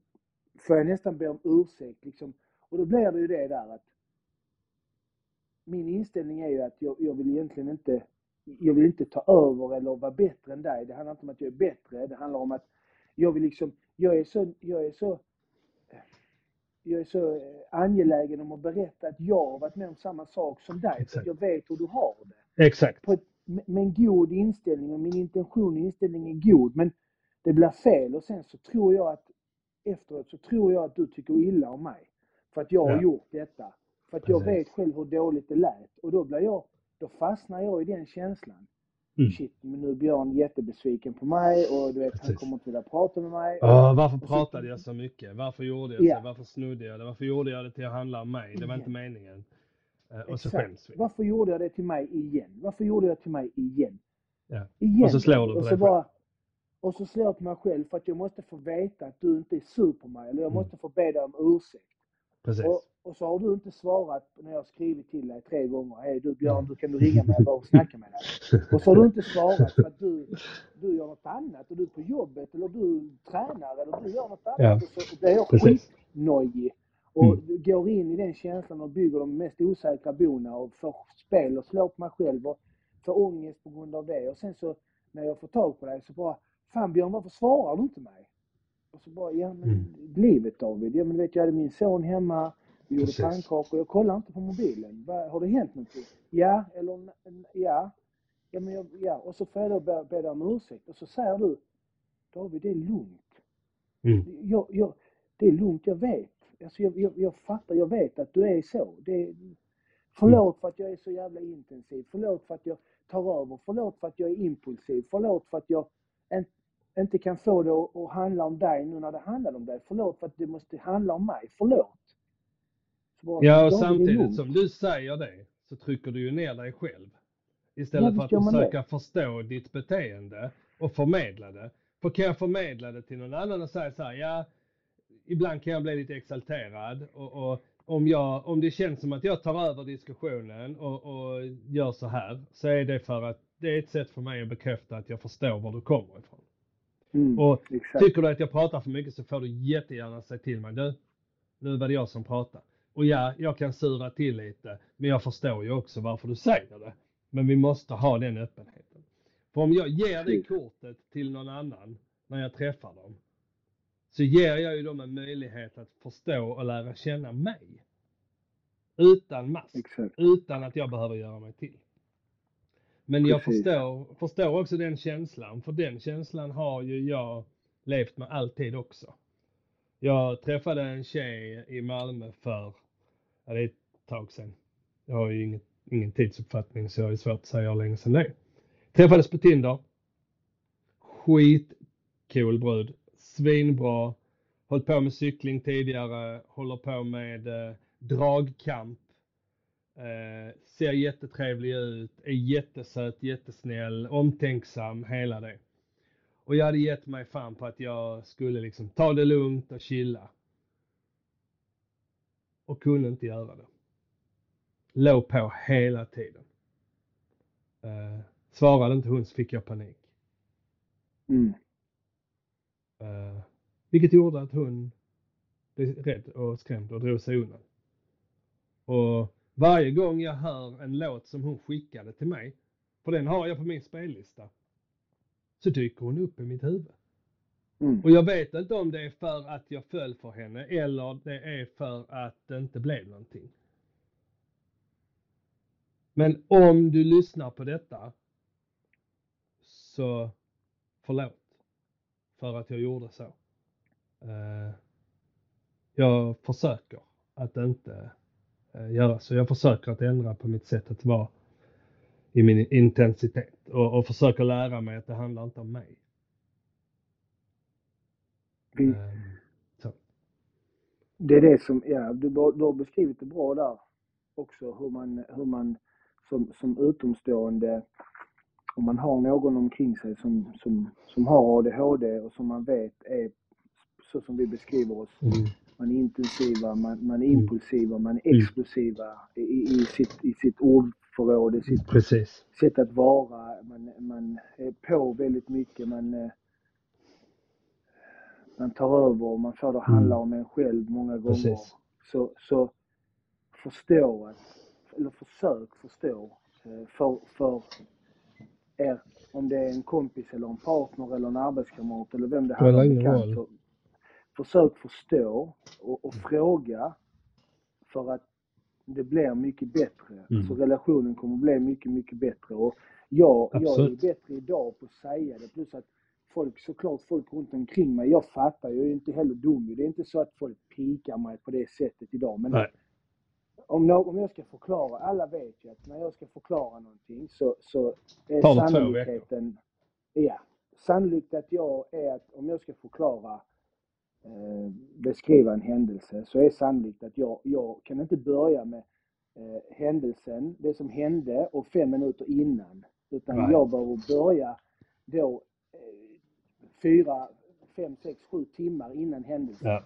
får jag nästan be om ursäkt liksom. Och då blir det ju det där att min inställning är ju att jag, jag vill egentligen inte jag vill inte ta över eller vara bättre än dig. Det handlar inte om att jag är bättre. Det handlar om att jag vill liksom, jag är så, jag är så jag är så eh, angelägen om att berätta att jag har varit med om samma sak som dig. Exakt. jag vet hur du har det Exakt. på ett, med med en god inställning och min intention och inställning är god. Men det blir fel och sen så tror jag att efteråt så tror jag att du tycker illa om mig. För att jag har Ja. gjort detta. För att jag Precis. vet själv hur dåligt det lät. Och då blir jag, då fastnar jag i den känslan. Mm. Shit, men nu är Björn jättebesviken på mig och du vet, han kommer inte vilja prata med mig. Åh, varför så- pratade jag så mycket? Varför gjorde jag Ja. så? Varför snodde jag det? Varför gjorde jag det till att handla om mig? Det var Ja. inte meningen. Eh, Och så Exakt. skäms vi. Varför gjorde jag det till mig igen? Varför gjorde jag det till mig igen? Ja. Igen. Och så slår du på och dig så själv. bara, Och så slår jag på mig själv för att jag måste få veta att du inte är sur på mig. Eller jag Mm. måste få be dig om ursäkt. Precis. Och, och så har du inte svarat när jag har skrivit till dig tre gånger. Hej du Björn, du kan du ringa mig? Jag behöver snacka med dig. [laughs] Och så har du inte svarat för att du, du gör något annat. Och du är på jobbet eller du tränar eller du gör något annat. Ja. Och så blir jag skitnojig. Och Mm. går in i den känslan och bygger de mest osäkra bona och får spel och slår på mig själv och får ångest på grund av det. Och sen så när jag får tag på dig så bara Fan Björn, varför svarar du inte mig? Och så bara, ja men Mm. livet David. Ja men du vet jag hade min son hemma. Vi gjorde Precis. pannkakor. Jag kollar inte på mobilen. Va, har det hänt någonting? Ja, eller ja. Ja, men jag, ja. Och så får jag då be, be dig om ursäkt. Och så säger du David, det är lugnt. Mm. Jag, jag, det är lugnt, jag vet. Alltså jag, jag, jag fattar, jag vet att du är så. Det, förlåt för att jag är så jävla intensiv. Förlåt för att jag tar över. Förlåt för att jag är impulsiv. Förlåt för att jag inte kan få det att, handla om dig nu när det handlar om dig. Förlåt för att det måste handla om mig. Förlåt. Bara, Ja, och "David, det är samtidigt lugnt." som du säger det så trycker du ju ner dig själv. Ja, Istället för visst att man det. försöka förstå ditt beteende och förmedla det. För kan jag förmedla det till någon annan och säga så här, ja, ibland kan jag bli lite exalterad och, och om, jag, om det känns som att jag tar över diskussionen och, och gör så här så är det för att det är ett sätt för mig att bekräfta att jag förstår var du kommer ifrån. Mm, Och exakt. Tycker du att jag pratar för mycket så får du jättegärna säga till mig. Du, nu var det jag som pratade. Och ja, jag kan sura till lite, men jag förstår ju också varför du säger det. Men vi måste ha den öppenheten. För om jag ger det kortet till någon annan när jag träffar dem, så ger jag ju dem en möjlighet att förstå och lära känna mig. Utan mask, Exakt. utan att jag behöver göra mig till. Men jag Precis. förstår, förstår också den känslan, för den känslan har ju jag levt med alltid också. Jag träffade en tjej i Malmö för, ja det är ett tag sedan. Jag har ju ingen, ingen tidsuppfattning så jag är svårt att säga hur länge sedan det är. Träffades på Tinder. Skitcool brud. Svinbra. Hållit på med cykling tidigare. Håller på med eh, dragkamp. Eh, ser jättetrevlig ut. Är jättesöt, jättesnäll, omtänksam, hela det. Och jag hade gett mig fan på att jag skulle liksom ta det lugnt och chilla. Och kunde inte göra det. Låg på hela tiden. Eh, svarade inte hon så fick jag panik. Mm. Eh, vilket gjorde att hon blev rädd och skrämd och drog sig undan. Och varje gång jag hör en låt som hon skickade till mig, för den har jag på min spellista, så dyker hon upp i mitt huvud. Mm. Och jag vet inte om det är för att jag föll för henne eller det är för att det inte blev någonting. Men om du lyssnar på detta så förlåt för att jag gjorde så. Eh, jag försöker att inte göra så. Jag försöker att ändra på mitt sätt att vara i min intensitet och, och försöker lära mig att det handlar inte om mig. Vi, Ehm, så. Det är det som, ja, du, du har beskrivit det bra där också hur man, hur man som, som utomstående, om man har någon omkring sig som, som, som har ADHD och som man vet är så som vi beskriver oss. Mm. Man är intensiva, man, man är Mm. impulsiva, man är Mm. explosiva i, i, sitt, i sitt ordförråd, i sitt Precis. sätt att vara. Man, man är på väldigt mycket. Man, eh, man tar över och man får det att handla om en själv många gånger. Mm. Precis. Så, så förstå att, eller försök förstå eh, för, för er, om det är en kompis eller en partner eller en arbetskamrat eller vem det handlar om. ingen bekant, roll. så Försök förstå och, och fråga för att det blir mycket bättre. Mm. Alltså relationen kommer bli mycket, mycket bättre. Och jag, jag är Absolut. bättre idag på att säga det. Plus att folk, såklart folk runt omkring mig, jag fattar, jag är ju inte heller dum. Det är inte så att folk pikar mig på det sättet idag. Men Nej. om, nå- om jag ska förklara, alla vet ju att när jag ska förklara någonting så, så är sannolikheten, ja, sannolikt att jag är att om jag ska förklara, beskriva en händelse så är sannolikt att jag, jag kan inte börja med eh, händelsen, det som hände och fem minuter innan. Utan Nej. jag behöver börja då eh, fyra, fem, sex, sju timmar innan händelsen. Ja,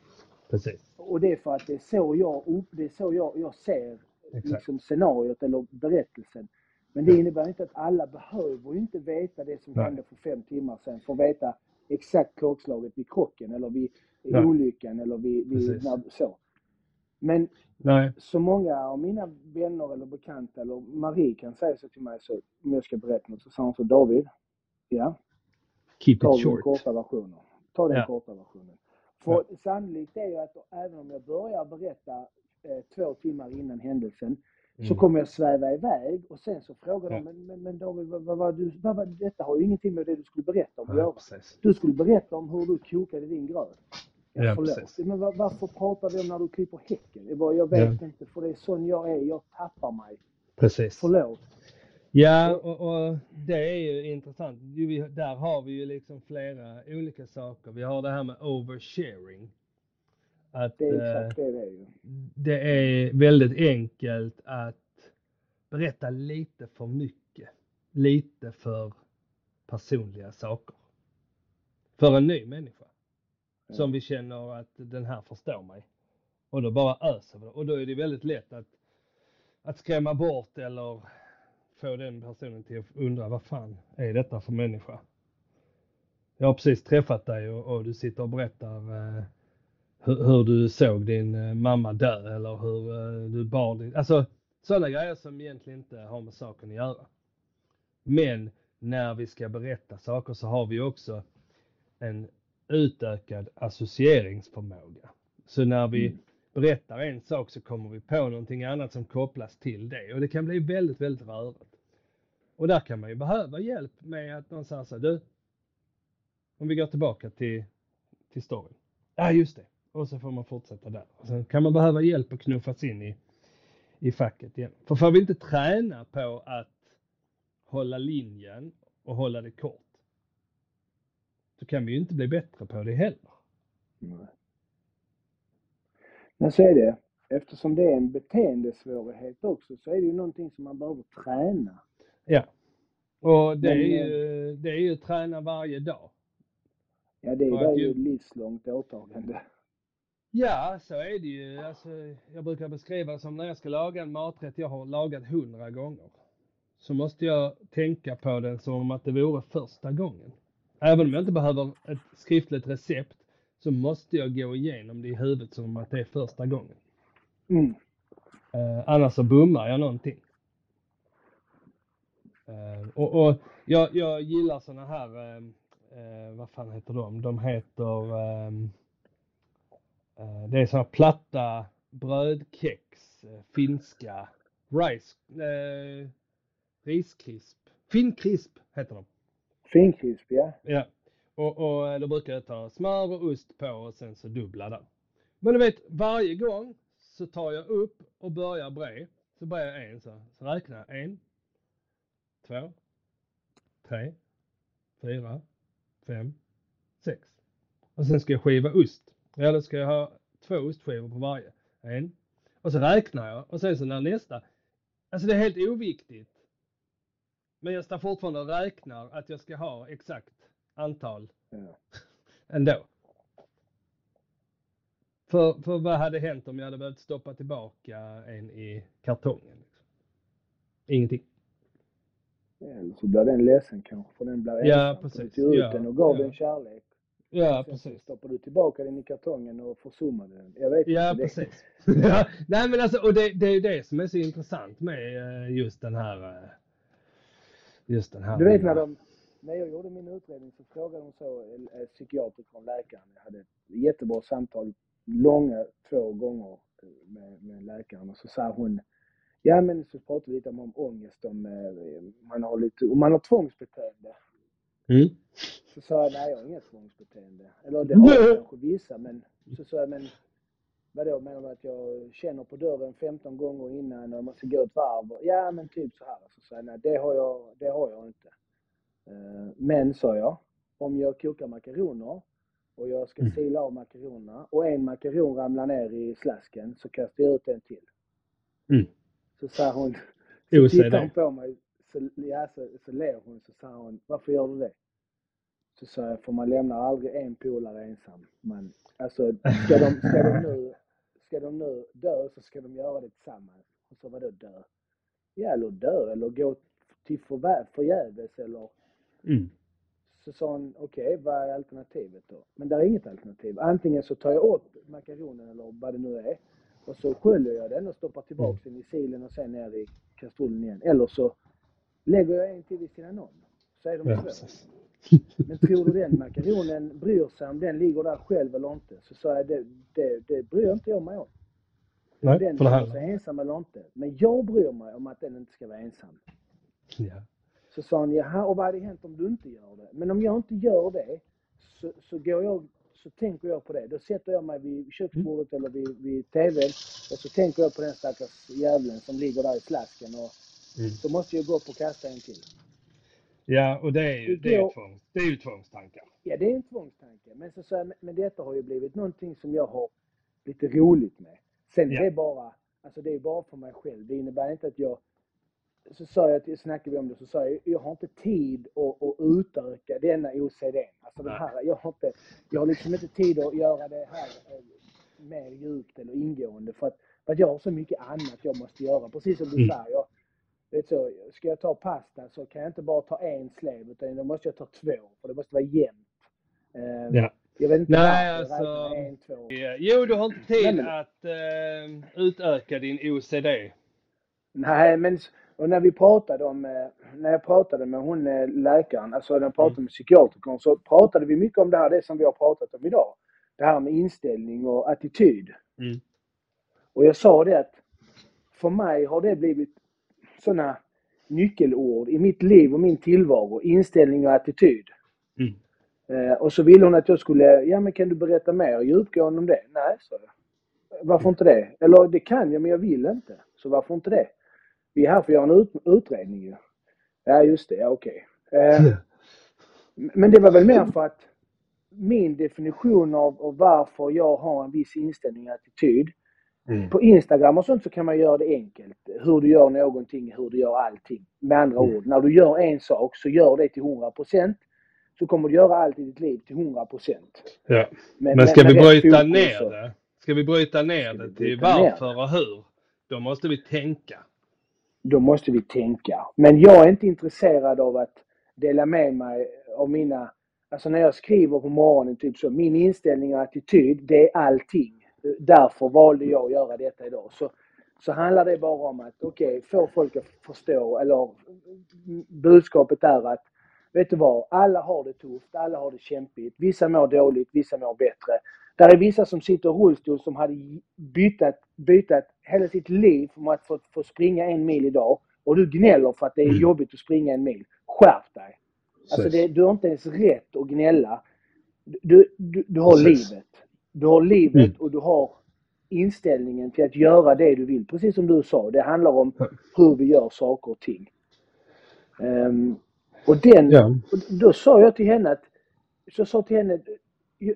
precis. Och det är för att det är så jag, upp, det är så jag, jag ser Exakt. liksom scenariot eller berättelsen. Men det innebär inte att alla behöver inte veta det som Nej. hände för fem timmar sedan för att veta exakt klockslaget vid krocken eller vid Nej. olyckan eller vid, vid när, så. Men Nej, så många av mina vänner eller bekanta eller Marie kan säga så till mig så om jag ska berätta något så sa hon så David, ja, keep ta it short. korta versionen. Ta den Ja. korta versionen. För sannolikt är ju att även om jag börjar berätta eh, två timmar innan händelsen så Mm. kommer jag sväva iväg och sen så frågar Ja. de, men, men, men David, vad, vad, vad, du, vad, vad, detta har ju ingenting med det du skulle berätta om att Ja, göra. precis. Du skulle berätta om hur du kokade din gröt. Ja, förlåt. Men var, varför pratar vi om när du klipper häcken? Jag, bara, jag vet inte, för det är sån jag är. Jag tappar mig. Precis. Förlåt. Ja, och, och det är ju intressant. Där har vi ju liksom flera olika saker. Vi har det här med oversharing. Att Det är eh, exakt det det är ju. det är väldigt enkelt att berätta lite för mycket. Lite för personliga saker. För en ny människa. Som vi känner att den här förstår mig. Och då bara öser vi. Och då är det väldigt lätt att, att skrämma bort eller få den personen till att undra vad fan är detta för människa? Jag har precis träffat dig och, och du sitter och berättar eh, hur, hur du såg din eh, mamma dö eller hur eh, du bar din... Alltså sådana grejer som egentligen inte har med saken att göra. Men när vi ska berätta saker så har vi också en utökad associeringsförmåga. Så när vi Mm. berättar en sak så kommer vi på någonting annat som kopplas till det och det kan bli väldigt, väldigt rörigt. Och där kan man ju behöva hjälp med att någon säger så här, du, om vi går tillbaka till, till storyn. Ja, just det. Och så får man fortsätta där. Och sen kan man behöva hjälp att knuffas in i, i facket igen. För får vi inte träna på att hålla linjen och hålla det kort, så kan vi ju inte bli bättre på det heller. Nej. Men så är det. Eftersom det är en beteendesvårighet också så är det ju någonting som man behöver träna. Ja. Och det, Men, är ju, det är ju träna varje dag. Ja, det är, det ju- ett livslångt åtagande. Ja, så är det ju. Alltså, jag brukar beskriva det som när jag ska laga en maträtt jag har lagat hundra gånger. Så måste jag tänka på den som att det vore första gången. Även om jag inte behöver ett skriftligt recept så måste jag gå igenom det i huvudet som att det är första gången. Mm. Eh, annars så bummar jag någonting. Eh, och och jag, jag gillar såna här, eh, eh, vad fan heter de? De heter, ehm, eh, det är såna platta brödkex, eh, finska, rice, riskrisp, finkrisp heter de. Finkrisp, ja. Ja, och, och eh, då brukar jag ta smör och ost på och sen så dubbla där. Men du vet, varje gång så tar jag upp och börjar bre. Så börjar jag en så, så räknar jag en, två, tre, fyra, fem, sex. Och sen ska jag skiva ost. Eller ska jag ha två ostskivor på varje. En. Och så räknar jag och sen så när nästa. Alltså det är helt oviktigt. Men jag står fortfarande och räknar att jag ska ha exakt antal ja. [laughs] ändå. För, för vad hade hänt om jag hade behövt stoppa tillbaka en i kartongen? Liksom? Ingenting. Eller så blir den ledsen kanske för den blir Ja, ensam. Du tog ut Ja, den och gav ja. den kärlek. Ja, Sen precis. stoppar du tillbaka den i kartongen och försummade den. Jag vet Ja, inte. precis. [laughs] ja, nej, men alltså, och det, det är ju det som är så intressant med eh, just den här, eh, just den här. Du vet när de, när jag gjorde min utredning så frågade de så, eh, eh, psykiatriker och läkaren. Jag hade ett jättebra samtal, långa två gånger eh, med, med läkaren och så sa hon, ja men så pratade vi lite om, om ångest, om man har lite, om man har tvångsbeteende. Mm. Så sa jag, nej jag har inget tvångsbeteende. Eller det [laughs] har jag kanske vissa, men så sa jag, men vadå, menar du att jag känner på dörren 15 gånger innan och ska gå ett varv? Ja, men typ så här. Så sa jag, nej det har jag, det har jag inte. Eh, Men, sa jag, om jag kokar makaroner och jag ska Mm. sila av makaronerna och en makaron ramlar ner i slasken så kastar jag ut en till. Mm. Så sa hon, så tittar hon på mig, så, ja, så, så ler hon, så sa hon, varför gör du det? Så sa jag, för man lämnar aldrig en polare ensam. Man, alltså, ska de, ska, de nu, ska de nu dö så ska de göra det tillsammans. Och så vadå dö? Ja, eller dö, eller gå till förvä- förgäves, eller Mm. så sa hon, okej, vad är alternativet då? Men det är inget alternativ. Antingen så tar jag upp makaronen eller vad det nu är och så sköljer jag den och stoppar tillbaka den i silen och sen ner i kastrullen igen. Eller så lägger jag en till vid sidan om. Så är de Ja, två. precis. Men tror du den makaronen bryr sig om den ligger där själv eller inte? Så sa jag, det, det, det bryr inte jag mig om. Nej, den för det här. sig ensam eller inte. Men jag bryr mig om att den inte ska vara ensam. Ja. Så sa hon, jaha, och vad hade hänt om du inte gör det? Men om jag inte gör det så, så går jag, så tänker jag på det. Då sätter jag mig vid köksbordet eller vid, vid TVn och så tänker jag på den stackars jävlen som ligger där i slasken och Mm. så måste jag gå upp och kasta en till. Ja, och det är ju, det är ju, Igår- tvång, det är ju tvångstankar. Ja, det är en tvångstanke. Men, så, så, men- detta har ju blivit någonting som jag har lite roligt med. Sen Ja. det är bara, alltså det är bara för mig själv. Det innebär inte att jag, så sa jag, snackade vi om det, så sa jag, jag har inte tid att, att utöka denna OCD. Alltså den här, jag har inte, jag har liksom inte tid att göra det här eh, mer djupt eller ingående för att, för att jag har så mycket annat jag måste göra. Precis som du Mm. säger, jag, vet så, ska jag ta pasta så kan jag inte bara ta en slev utan då måste jag ta två för det måste vara jämnt. Eh, Ja. Jag vet inte Nej, varför alltså- en, två. Ja, Jo, du har inte tid men- att eh, utöka din OCD. Nej, men och när vi pratade om, eh, när jag pratade med hon eh, läkaren, alltså när jag pratade med psykiatrikern så pratade vi mycket om det här, det som vi har pratat om idag. Det här med inställning och attityd. Mm. Och jag sa det att för mig har det blivit sådana nyckelord i mitt liv och min tillvaro. Inställning och attityd. Mm. Eh, och så ville hon att jag skulle, ja men kan du berätta mer djupgående om det? Nej, sa jag. Varför inte det? Eller det kan jag men jag vill inte. Så varför inte det? Vi är här för att göra en ut, utredning ju. Ja just det, ja okej. Eh, [laughs] men det var väl mer för att min definition av, av varför jag har en viss inställning och attityd. Mm. På Instagram och sånt så kan man göra det enkelt. Hur du gör någonting, hur du gör allting. Med andra Mm. ord, när du gör en sak så gör det till 100% så kommer du göra allt i ditt liv till 100%. Ja. Men, Men ska vi bryta ner så- det? Ska vi bryta ner det till bryta ner varför och hur? Då måste vi tänka. Då måste vi tänka. Men jag är inte intresserad av att dela med mig av mina... Alltså när jag skriver på morgonen, typ så, min inställning och attityd, det är allting. Därför valde jag att göra detta idag. Så, så handlar det bara om att, okej, få folk att förstå, eller budskapet är att, vet du vad, alla har det tufft, alla har det kämpigt. Vissa mår dåligt, vissa mår bättre. Där är vissa som sitter i rullstol som hade bytat, bytat hela sitt liv för att få, få springa en mil idag. Och du gnäller för att det är Mm. jobbigt att springa en mil. Skärp dig! Alltså det, du har inte ens rätt att gnälla. Du, du, du har Precis. livet. Du har livet Mm. och du har inställningen till att göra det du vill. Precis som du sa, det handlar om hur vi gör saker och ting. Ehm, och den, Ja. då sa jag till henne att, så sa till henne,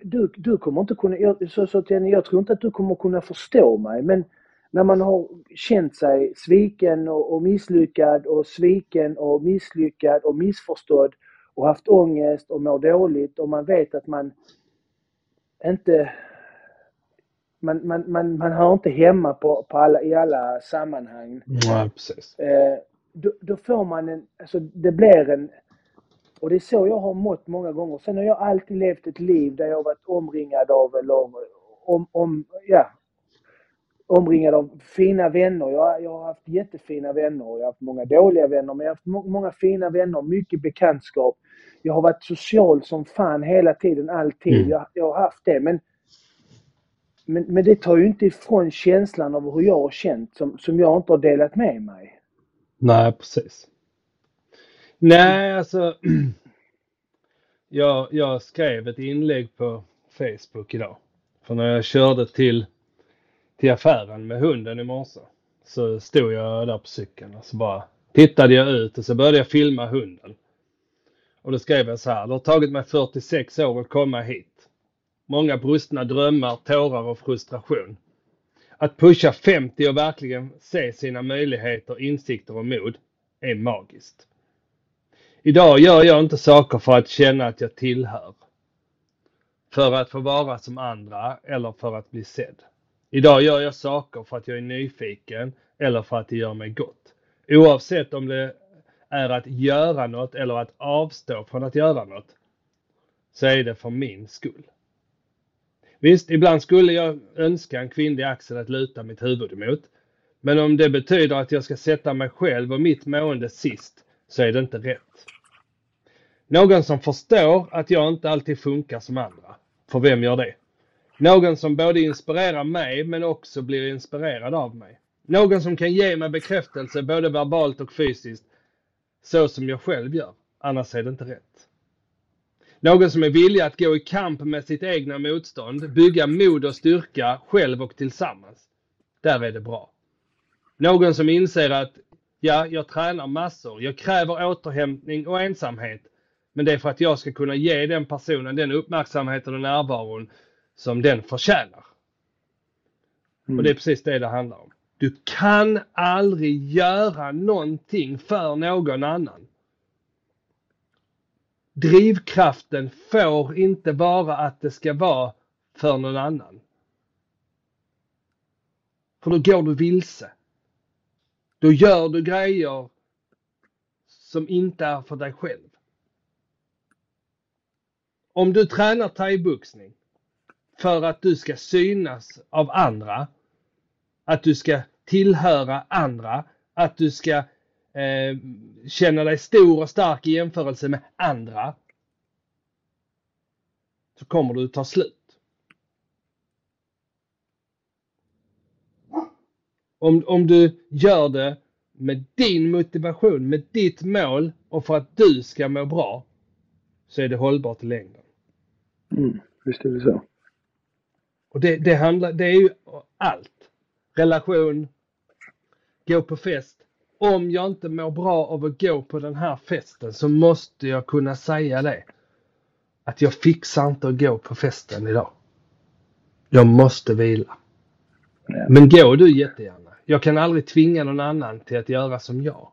du, du kommer inte kunna, jag så sa till henne, jag tror inte att du kommer kunna förstå mig men när man har känt sig sviken och, och misslyckad och sviken och misslyckad och missförstådd och haft ångest och mår dåligt och man vet att man inte man, man, man, man hör inte hemma på, på alla, i alla sammanhang. Ja, precis. Eh, då, då får man en, alltså det blir en, och det är så jag har mått många gånger. Sen har jag alltid levt ett liv där jag har varit omringad av, eller om, om, ja, omringad av fina vänner. Jag, jag har haft jättefina vänner jag har haft många dåliga vänner. Men jag har haft må, många fina vänner, mycket bekantskap. Jag har varit social som fan hela tiden, alltid. Mm. Jag, jag har haft det. Men, men, men det tar ju inte ifrån känslan av hur jag har känt som, som jag inte har delat med mig. Nej, precis. Nej, alltså. [clears throat] Jag, jag skrev ett inlägg på Facebook idag. För när jag körde till, till affären med hunden i morse så stod jag där på cykeln och så bara tittade jag ut och så började jag filma hunden. Och då skrev jag så här. Det har tagit mig 46 år att komma hit. Många brustna drömmar, tårar och frustration. Att pusha 50 och verkligen se sina möjligheter, insikter och mod är magiskt. Idag gör jag inte saker för att känna att jag tillhör. För att få vara som andra eller för att bli sedd. Idag gör jag saker för att jag är nyfiken eller för att det gör mig gott. Oavsett om det är att göra något eller att avstå från att göra något så är det för min skull. Visst, ibland skulle jag önska en kvinnlig axel att luta mitt huvud emot. Men om det betyder att jag ska sätta mig själv och mitt mående sist så är det inte rätt. Någon som förstår att jag inte alltid funkar som andra. För vem gör det? Någon som både inspirerar mig men också blir inspirerad av mig. Någon som kan ge mig bekräftelse både verbalt och fysiskt så som jag själv gör. Annars är det inte rätt. Någon som är villig att gå i kamp med sitt egna motstånd, bygga mod och styrka själv och tillsammans. Där är det bra. Någon som inser att ja, jag tränar massor, jag kräver återhämtning och ensamhet. Men det är för att jag ska kunna ge den personen den uppmärksamheten och närvaron som den förtjänar. Mm. Och det är precis det det handlar om. Du kan aldrig göra någonting för någon annan. Drivkraften får inte vara att det ska vara för någon annan. För då går du vilse. Då gör du grejer som inte är för dig själv. Om du tränar thaiboxning för att du ska synas av andra, att du ska tillhöra andra, att du ska eh, känna dig stor och stark i jämförelse med andra, så kommer du ta slut. Om, om du gör det med din motivation, med ditt mål och för att du ska må bra, så är det hållbart i längden. Mm, visst är det så. Och det, det, handlar, det är ju allt. Relation, gå på fest. Om jag inte mår bra av att gå på den här festen så måste jag kunna säga det. Att jag fixar inte att gå på festen idag. Jag måste vila. Men gå du jättegärna. Jag kan aldrig tvinga någon annan till att göra som jag.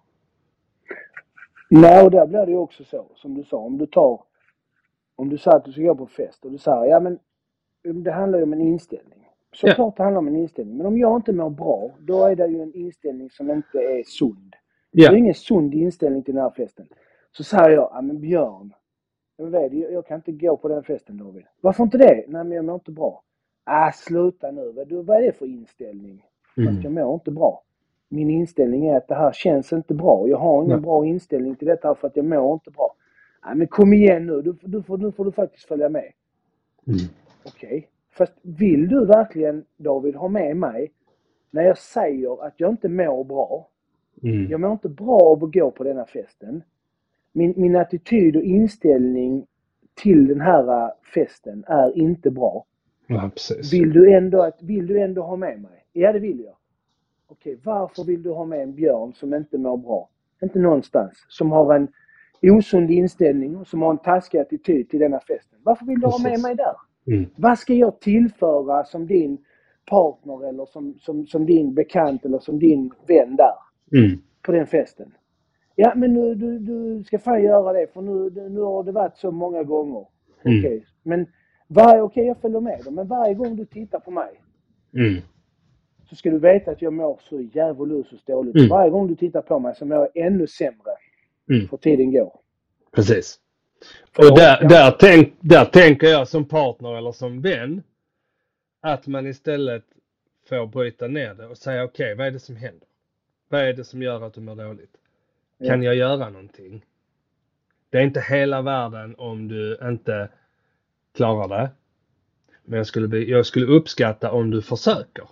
Nej, och där blir det ju också så som du sa. Om du tar om du säger att du ska gå på fest och du säger ja men det handlar ju om en inställning. Såklart ja. det handlar om en inställning. Men om jag inte mår bra, då är det ju en inställning som inte är sund. Ja. Det är ingen sund inställning till den här festen. Så säger jag, ja men Björn, jag, vet, jag kan inte gå på den festen David. Varför inte det? Nej men jag mår inte bra. Äh, sluta nu. Vad är det för inställning? Mm. Fast jag mår inte bra. Min inställning är att det här känns inte bra. Jag har ingen ja. bra inställning till detta för att jag mår inte bra. Nej men kom igen nu, du, du får, nu får du faktiskt följa med. Mm. Okej. Okay. Fast vill du verkligen David ha med mig när jag säger att jag inte mår bra? Mm. Jag mår inte bra av att gå på denna festen. Min, min attityd och inställning till den här äh, festen är inte bra. Ja. Vill du, ändå, vill du ändå ha med mig? Ja, det vill jag. Okej, varför vill du ha med en björn som inte mår bra? Inte någonstans. Som har en osund inställning och som har en taskig attityd till denna festen. Varför vill du Precis. ha med mig där? Mm. Vad ska jag tillföra som din partner eller som, som, som din bekant eller som din vän där? Mm. På den festen. Ja men nu, du, du ska fan göra det för nu, nu har det varit så många gånger. Mm. Okej, okay. men okej okay, jag följer med dem, men varje gång du tittar på mig mm. så ska du veta att jag mår så djävulusiskt dåligt. Mm. Varje gång du tittar på mig så mår jag ännu sämre mm. för tiden går. Precis. Och där, där, tänk, där tänker jag som partner eller som vän att man istället får bryta ner det och säga okej, okay, vad är det som händer? Vad är det som gör att du mår dåligt? Kan jag göra någonting? Det är inte hela världen om du inte klarar det. Men jag skulle, jag skulle uppskatta om du försöker.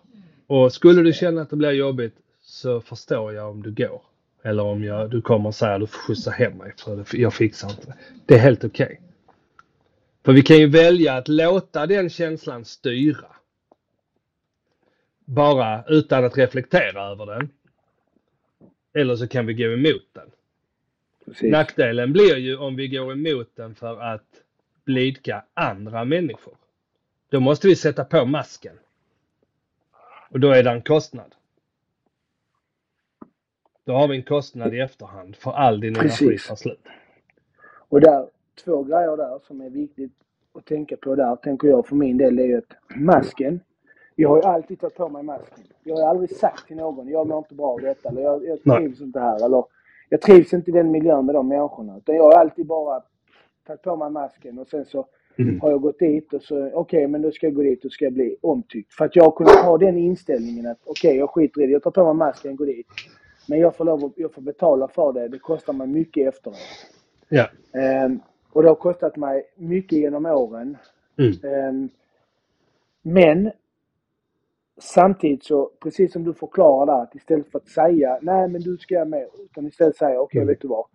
Och skulle du känna att det blir jobbigt så förstår jag om du går. Eller om jag, du kommer och säger att du får skjutsa hem mig för jag fixar inte det. Det är helt okej. Okay. För vi kan ju välja att låta den känslan styra. Bara utan att reflektera över den. Eller så kan vi gå emot den. Precis. Nackdelen blir ju om vi går emot den för att blidka andra människor. Då måste vi sätta på masken. Och då är det en kostnad. Då har vi en kostnad i efterhand för all din Precis. energi tar slut. Och där, två grejer där som är viktigt att tänka på där, tänker jag för min del, det är ju att masken. Jag har ju alltid tagit på mig masken. Jag har aldrig sagt till någon, jag mår inte bra av detta, eller jag, jag Nej. trivs inte här, eller jag trivs inte i den miljön med de människorna. Utan jag har alltid bara tagit på mig masken och sen så Mm. har jag gått dit och så, okej, men då ska jag gå dit och ska jag bli omtyckt. För att jag har kunnat ha den inställningen att, okej, jag skiter i det. Jag tar på mig masken, går dit. Men jag får, lov jag får betala för det. Det kostar mig mycket efteråt. Ja. Ehm, och det har kostat mig mycket genom åren. Mm. Ehm, men samtidigt så, precis som du förklarar där, att istället för att säga nej men du ska med, utan istället säga okej Mm. vet du vad.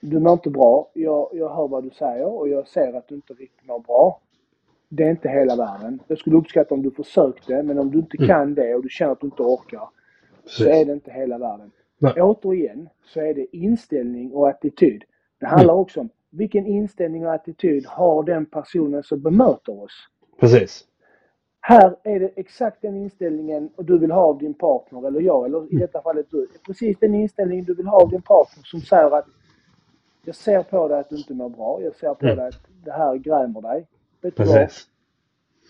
Du mår inte bra. Jag, jag hör vad du säger och jag ser att du inte riktigt mår bra. Det är inte hela världen. Jag skulle uppskatta om du försökte, men om du inte Mm. kan det och du känner att du inte orkar, så är det inte hela världen. Nej. Återigen så är det inställning och attityd. Det handlar också om vilken inställning och attityd har den personen som bemöter oss. Precis. Här är det exakt den inställningen du vill ha av din partner, eller jag, eller i detta fallet du. Precis den inställningen du vill ha av din partner som säger att jag ser på dig att du inte mår bra. Jag ser på Mm. dig att det här grämer dig. Vet du vad? Precis.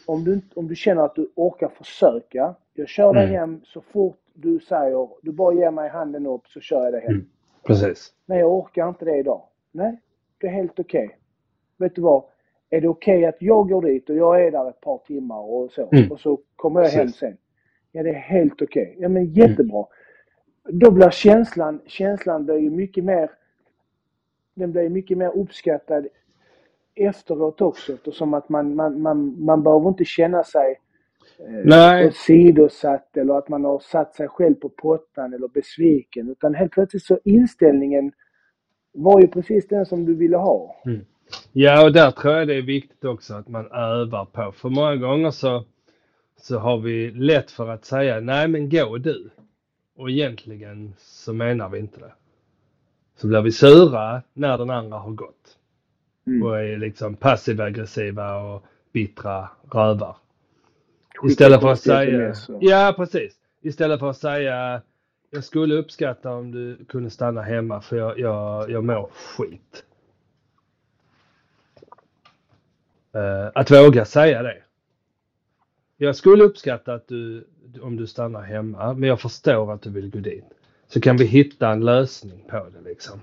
Om du, om du känner att du orkar försöka. Jag kör dig Mm. hem så fort du säger, du bara ger mig handen upp så kör jag dig hem. Mm. Precis. Nej, jag orkar inte det idag. Nej, det är helt okej. Vet du vad? Är det okej att jag går dit och jag är där ett par timmar och så Mm. och så kommer jag hem Precis. sen? Ja, det är helt okej. Ja, men jättebra. Då blir känslan, känslan blir ju mycket mer, den blir mycket mer uppskattad efteråt också eftersom att man, man, man, man behöver inte känna sig Nej. åsidosatt eller att man har satt sig själv på pottan eller besviken. Utan helt plötsligt så inställningen var ju precis den som du ville ha. Ja, och där tror jag det är viktigt också att man övar på. För många gånger så, så har vi lätt för att säga nej men gå du. Och egentligen så menar vi inte det. Så blir vi sura när den andra har gått. Mm. Och är liksom passiv aggressiva och bittra rövar. Istället för att säga... sms Ja, precis. Istället för att säga jag skulle uppskatta om du kunde stanna hemma för jag, jag, jag mår skit. Eh, att våga säga det. Jag skulle uppskatta att du, om du stannar hemma, men jag förstår att du vill gå dit. Så kan vi hitta en lösning på det liksom.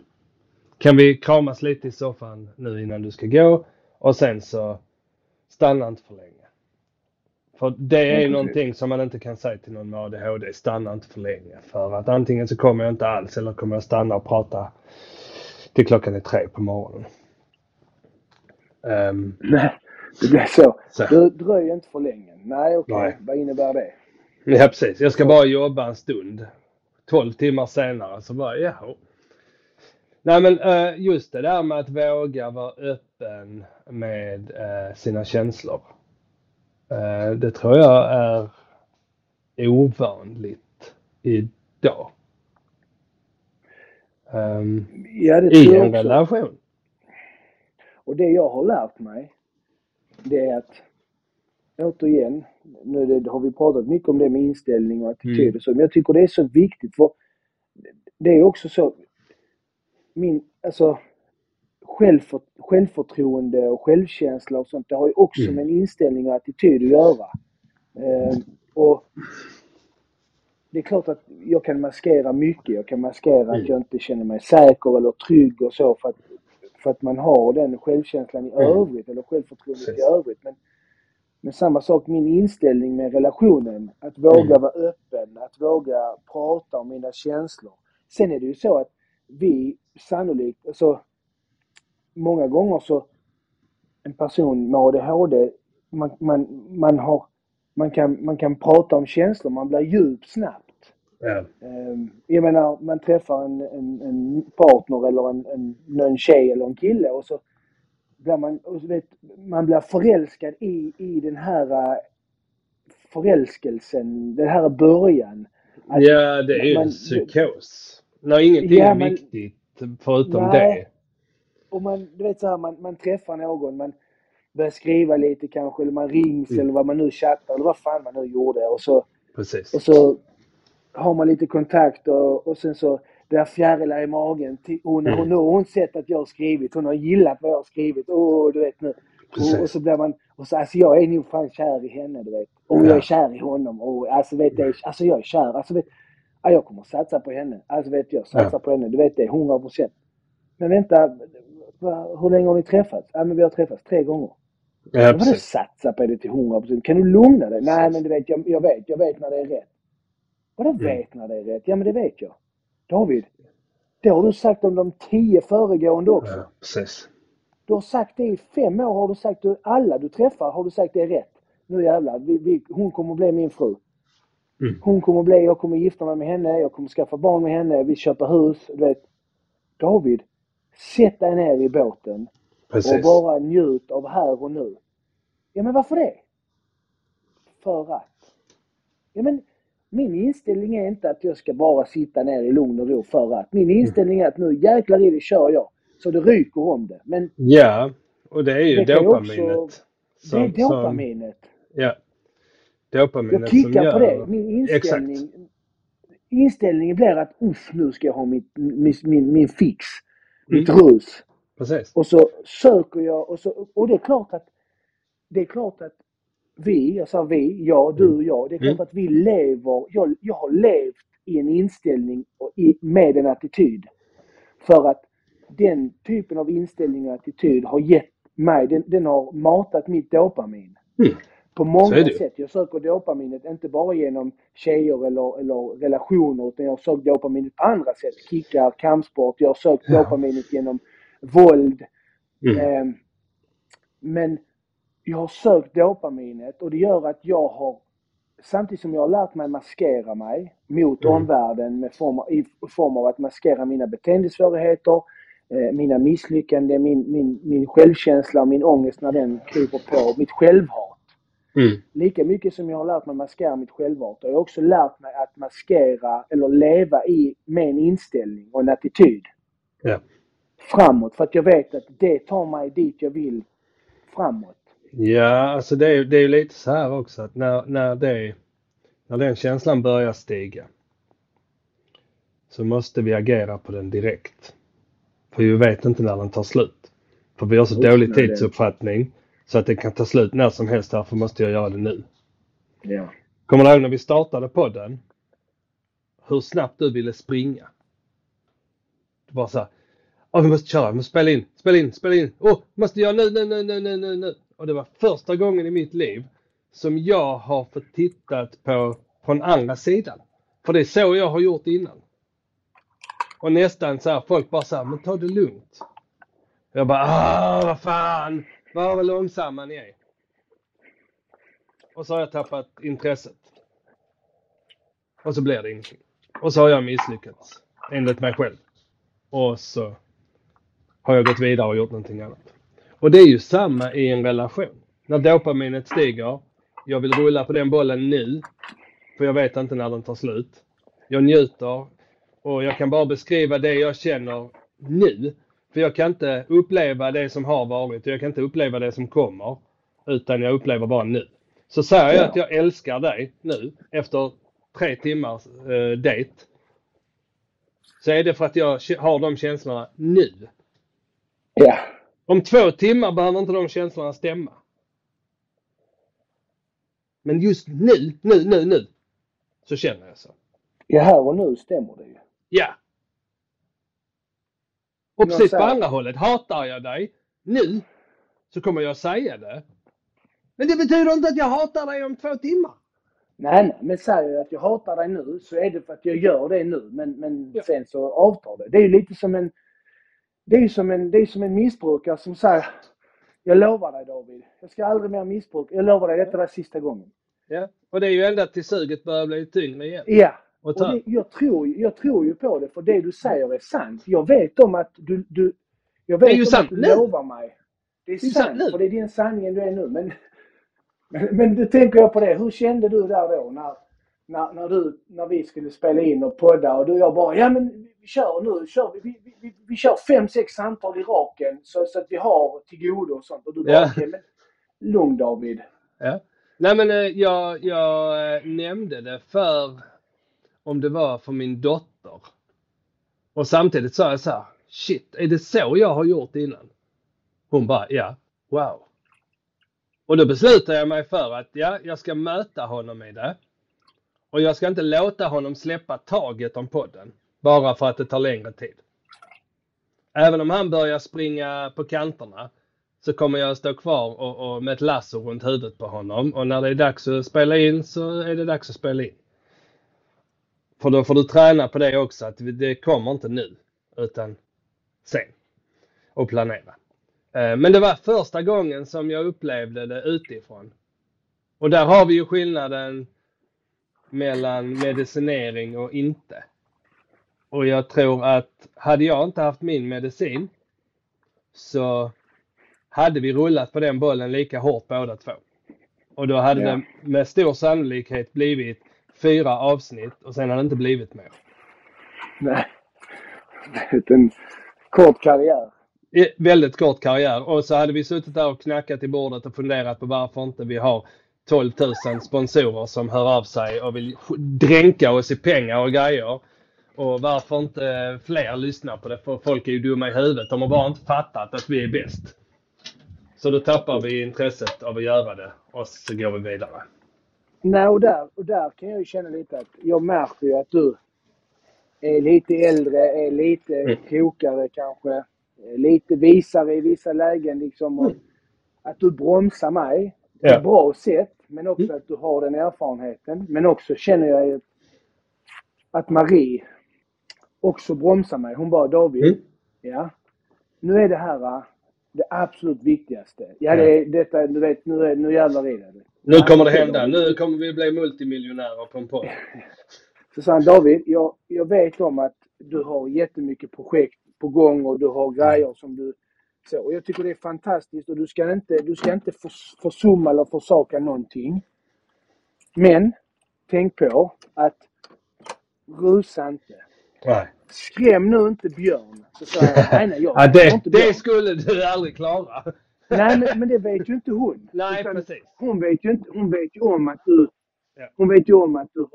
Kan vi kramas lite i soffan nu innan du ska gå och sen så stanna inte för länge. För det är precis. någonting som man inte kan säga till någon med ADHD, stanna inte för länge. För att antingen så kommer jag inte alls eller kommer jag stanna och prata till klockan är tre på morgonen. Ehm, Nej, det blir så. Så. Du dröj inte för länge. Nej, okej. Nej. Vad innebär det? Ja precis, jag ska bara jobba en stund. 12 timmar senare så bara jaha. Nej men eh, just det där med att våga vara öppen med eh, sina känslor. Eh, det tror jag är ovanligt idag. Ehm, Ja, det I en också. relation. Och det jag har lärt mig, det är att återigen, nu det, har vi pratat mycket om det med inställning och attityd Mm. och så, men jag tycker det är så viktigt för det är också så, min, alltså självför, självförtroende och självkänsla och sånt, det har ju också Mm. med en inställning och attityd att göra. Eh, och det är klart att jag kan maskera mycket. Jag kan maskera Mm. att jag inte känner mig säker eller trygg och så för att, för att man har den självkänslan i Mm. övrigt eller självförtroendet Precis. i övrigt. Men, men samma sak, min inställning med relationen. Att våga Mm. vara öppen, att våga prata om mina känslor. Sen är det ju så att vi sannolikt, alltså många gånger så en person med ADHD, man, man, man, har, man, kan, man kan prata om känslor, man blir djup snabbt. Ja. Ehm, Jag menar, man träffar en, en, en partner eller en, en, en tjej eller en kille och så blir man, och du vet, man blir förälskad i, i den här uh, förälskelsen, den här början. Att Ja, det är ju man- en psykos. När ingenting Ja, är viktigt förutom Nej. det. Och man, du vet så här, man, man träffar någon, man börjar skriva lite kanske, eller man rings Mm. eller vad man nu chattar, eller vad fan man nu gjorde. Och så, Precis. och så har man lite kontakt och, och sen så blir fjärilar i magen. Hon, Mm. nu har hon sett att jag har skrivit, hon har gillat vad jag har skrivit. Åh, du vet nu. Och, och så blir man, och så, alltså jag är nog fan kär i henne, du vet. Och Ja. jag är kär i honom. Och alltså vet det, alltså jag är kär. Alltså vet, ja, jag kommer satsa på henne. Alltså vet jag, satsa Ja. på henne. Du vet det, 100 procent. Men vänta, va, hur länge har ni träffats? Ja, men vi har träffats tre gånger. Ja, vadå precis. satsa på det till 100 procent? Kan du lugna dig? Nej, men du vet, jag, jag vet, jag vet när det är rätt. Vadå Mm. vet när det är rätt? Ja, men det vet jag. David, det har du sagt om de tio föregående också. Ja, precis. Du har sagt det i fem år, har du sagt det, alla du träffar har du sagt det är rätt. Nu jävlar, vi, vi, hon kommer bli min fru. Mm. Hon kommer bli, jag kommer gifta mig med henne, jag kommer skaffa barn med henne, vi köper hus, du vet. David, sätt dig ner i båten och Precis. bara njut av här och nu. Ja men varför det? För att. Ja men min inställning är inte att jag ska bara sitta ner i lugn och ro för att. Min inställning är att nu jäklar i det kör jag. Så det ryker om det. Men Ja, och det är ju Det dopaminet. också- som- det är som- dopaminet. Ja. Dopaminet Jag som kickar på det. Min inställning, inställningen blir att uff, nu ska jag ha mitt, min, min, min fix. Mitt Mm. rus. Precis. Och så söker jag och, så, och det är klart att det är klart att vi, jag sa vi, jag, du och jag, det är klart Mm. att vi lever, jag, jag har levt i en inställning och i, med en attityd. För att den typen av inställning och attityd har gett mig, den, den har matat mitt dopamin. Mm. På många sätt. Jag söker dopaminet inte bara genom tjejer eller, eller relationer utan jag söker dopaminet på andra sätt. Kickar, kampsport. Jag sökt Ja. dopaminet genom våld. Mm. Ehm, men jag har sökt dopaminet och det gör att jag har Samtidigt som jag har lärt mig maskera mig mot Mm. omvärlden med form i form av att maskera mina beteendesvårigheter, eh, mina misslyckanden, min, min, min självkänsla och min ångest när den kryper på, mitt självhat. Mm. Lika mycket som jag har lärt mig maskera mitt självhat har jag också lärt mig att maskera eller leva i med en inställning och en attityd Ja. framåt. För att jag vet att det tar mig dit jag vill framåt. Ja, alltså det är, det är lite så här också att när, när, det, när den känslan börjar stiga så måste vi agera på den direkt. För vi vet inte när den tar slut. För vi har så Just dålig tidsuppfattning så att det kan ta slut när som helst. Därför måste jag göra det nu. Ja. Kommer du ihåg när vi startade podden? Hur snabbt du ville springa. Det var så här. "Ja, vi måste köra, vi måste spela in, spela in, spela in. Åh, måste göra nu, nu, nu, nu, nu, nu, nu. Och det var första gången i mitt liv som jag har fått tittat på från andra sidan. För det är så jag har gjort innan. Och nästan så här, folk bara så här, men ta det lugnt. Jag bara, ah, vad fan, vad långsamma ni är. Och så har jag tappat intresset. Och så blir det ingenting. Och så har jag misslyckats. Enligt mig själv. Och så har jag gått vidare och gjort någonting annat. Och det är ju samma i en relation. När dopaminet stiger. Jag vill rulla på den bollen nu. För jag vet inte när den tar slut. Jag njuter. Och jag kan bara beskriva det jag känner nu. För jag kan inte uppleva det som har varit och jag kan inte uppleva det som kommer. Utan jag upplever bara nu. Så säger jag Ja. att jag älskar dig nu efter tre timmars eh, dejt. Så är det för att jag har de känslorna nu. Ja. Om två timmar behöver inte de känslorna stämma. Men just nu, nu, nu, nu. Så känner jag så. ja, här och nu stämmer det ju. Ja. Och precis på andra hållet. Hatar jag dig nu så kommer jag säga det. Men det betyder inte att jag hatar dig om två timmar. Nej, nej, men säger jag att jag hatar dig nu så är det för att jag gör det nu. Men, men Ja. sen så avtar det. Det är ju lite som en... Det är som en, det är som en missbrukare som säger Jag lovar dig David, jag ska aldrig mer missbruka. Jag lovar dig, detta var sista gången. Ja. Och det är ju ända till suget börjar bli tyngre igen. Ja, Och det, jag, tror, jag tror ju på det för det du säger är sant. Jag vet om att du... du jag vet Det är ju sant att du nu. lovar mig. Det är Det är sant sant, nu. och det är din sanning du är nu. Men, [laughs] men, men då tänker jag på det. Hur kände du där då när, när, när, du, när vi skulle spela in och podda och du och jag bara, ja men vi kör nu, kör, vi, vi, vi, vi kör fem, sex samtal i raken så, så att vi har till godo och sånt. Och du bara, Ja. men lugn David. Ja. Nej men eh, jag, jag eh, nämnde det för om det var för min dotter. Och samtidigt sa jag så här, shit, är det så jag har gjort innan? Hon bara, ja, wow. Och då beslutade jag mig för att ja, jag ska möta honom i det. Och jag ska inte låta honom släppa taget om podden. Bara för att det tar längre tid. Även om han börjar springa på kanterna så kommer jag stå kvar och, och med ett lasso runt huvudet på honom. Och när det är dags att spela in så är det dags att spela in. För då får du träna på det också, att det kommer inte nu, utan sen. Och planera. Eh, Men det var första gången som jag upplevde det utifrån. Och där har vi ju skillnaden mellan medicinering och inte. Och jag tror att hade jag inte haft min medicin så hade vi rullat på den bollen lika hårt båda två. Och då hade Ja. det med stor sannolikhet blivit fyra avsnitt och sen hade det inte blivit mer. Nej. En kort karriär. Väldigt kort karriär och så hade vi suttit där och knackat i bordet och funderat på varför inte vi har 12 000 sponsorer som hör av sig och vill dränka oss i pengar och grejer. Och varför inte fler lyssnar på det för folk är ju dumma i huvudet. De har bara inte fattat att vi är bäst. Så då tappar vi intresset av att göra det och så går vi vidare. Nej, och där, och där kan jag ju känna lite att jag märker ju att du är lite äldre, är lite Mm. klokare kanske, lite visare i vissa lägen liksom. Och att du bromsar mig på Ja. ett bra sätt, men också Mm. att du har den erfarenheten. Men också känner jag ju att Marie också bromsar mig. Hon bara, David, Mm. ja, nu är det här det absolut viktigaste. Ja, det är detta, du vet, nu, är, nu jävlar är det. Nu kommer det hända. Nu kommer vi bli multimiljonärer på en podd. [laughs] Han, David, jag, jag vet om att du har jättemycket projekt på gång och du har grejer som du... Så, och jag tycker det är fantastiskt och du ska inte, du ska inte förs, försumma eller försaka någonting. Men, tänk på att rusa inte. Nej. Skräm nu inte Björn. Så sa jag, nej, nej, jag [laughs] Ja, det, inte Björn. det skulle du aldrig klara. Nej, men, men det vet ju inte hon. [laughs] Nej, Utan precis. Hon vet ju, inte, hon vet ju om att du, Ja. hon vet ju om att du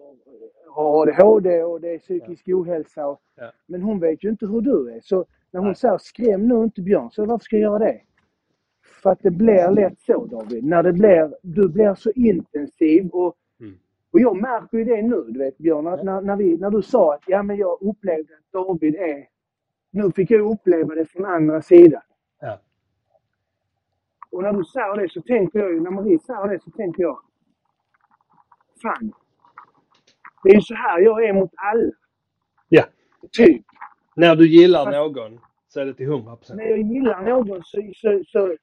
har, ADHD och det är psykisk ohälsa. Och, Ja. Men hon vet ju inte hur du är. Så när hon Nej. säger skräm nu inte Björn, så varför ska jag göra det? För att det blir lätt så David. När det blir, du blir så intensiv och. Och jag märker ju det nu du vet Björn, att när, när, vi, när du sa att ja men jag upplevde att David är, nu fick jag uppleva det från andra sidan. Ja. Och när du säger det så tänker jag ju, när Marie säger det så tänker jag, fan. Det är ju så här jag är mot alla. ja. Typ. När du gillar Fast- någon så är det till 100 procent. När jag gillar någon så, så, så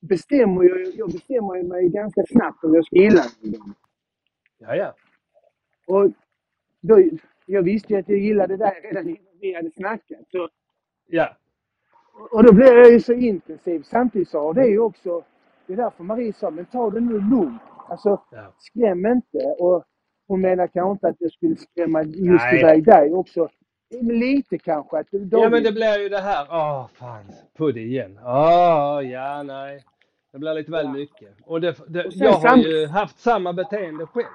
bestämmer jag, jag bestämmer mig ganska snabbt om jag ska gilla någon. Ja, ja. Och då, jag visste ju att jag gillade dig redan innan vi hade snackat. Så, Ja. och då blev jag ju så intensiv. Samtidigt så det ju också, det är därför Marie sa, men ta det nu lugnt. Alltså, ja. skräm inte. Och hon menar kanske inte att jag skulle skrämma just Nej. iväg dig också. Lite kanske. Att David, Ja men det blir ju det här, åh fan, Puddy igen. Åh, ja nej. Det blir lite väl Ja. mycket. Och, det, det, Och jag har samt- ju haft samma beteende själv.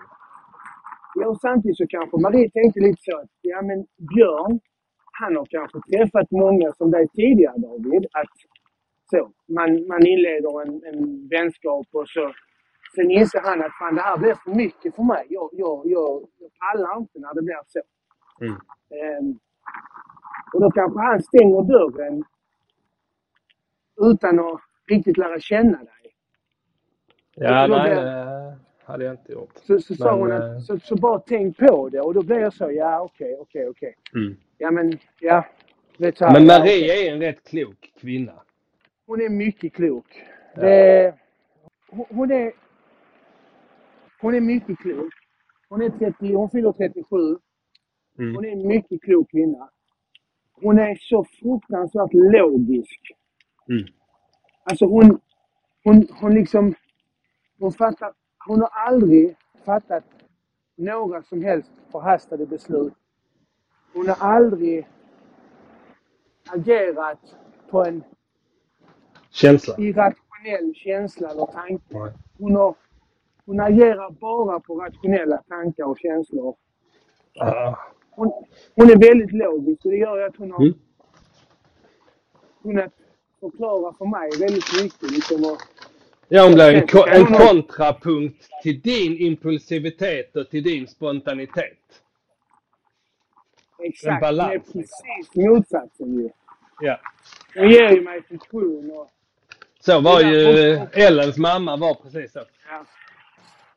Ja, och samtidigt så kanske Marie tänkte lite så att, ja men Björn, han har kanske träffat många som dig tidigare David. Att så, man, man inleder en, en vänskap och så sen inser han att fan det här blir för mycket för mig. Jag, jag, jag, jag pallar inte när det blir så. Mm. Ehm, och då kanske han stänger dörren utan att riktigt lära känna dig. Ja, då nej, det hade jag inte gjort. Så, så sa hon eh, att, så, så bara tänk på det. Och då blev jag så, ja okej, okej, okej. Mm. Ja men, ja. Vet så här, Men okej. är en rätt klok kvinna. Hon är mycket klok. Ja. Det, hon, hon är... Hon är mycket klok. Hon är 30, hon fyller 37. Mm. Hon är en mycket klok kvinna. Hon är så fruktansvärt logisk. Mm. Alltså hon, hon, hon liksom, hon fattar, hon har aldrig fattat några som helst förhastade beslut. Hon har aldrig agerat på en Känsla. irrationell känsla eller tanke. Hon, har, hon agerar bara på rationella tankar och känslor. Ah. Hon, hon är väldigt logisk och det gör att hon har Mm. kunnat förklara för mig väldigt mycket. Liksom, och, Ja, hon blir en, ko- en kontrapunkt till din impulsivitet och till din spontanitet. exakt, balans, det är precis motsatsen ju. Ja. Hon ger ju mig funktion och Så var ju Ellens mamma var precis så. Ja.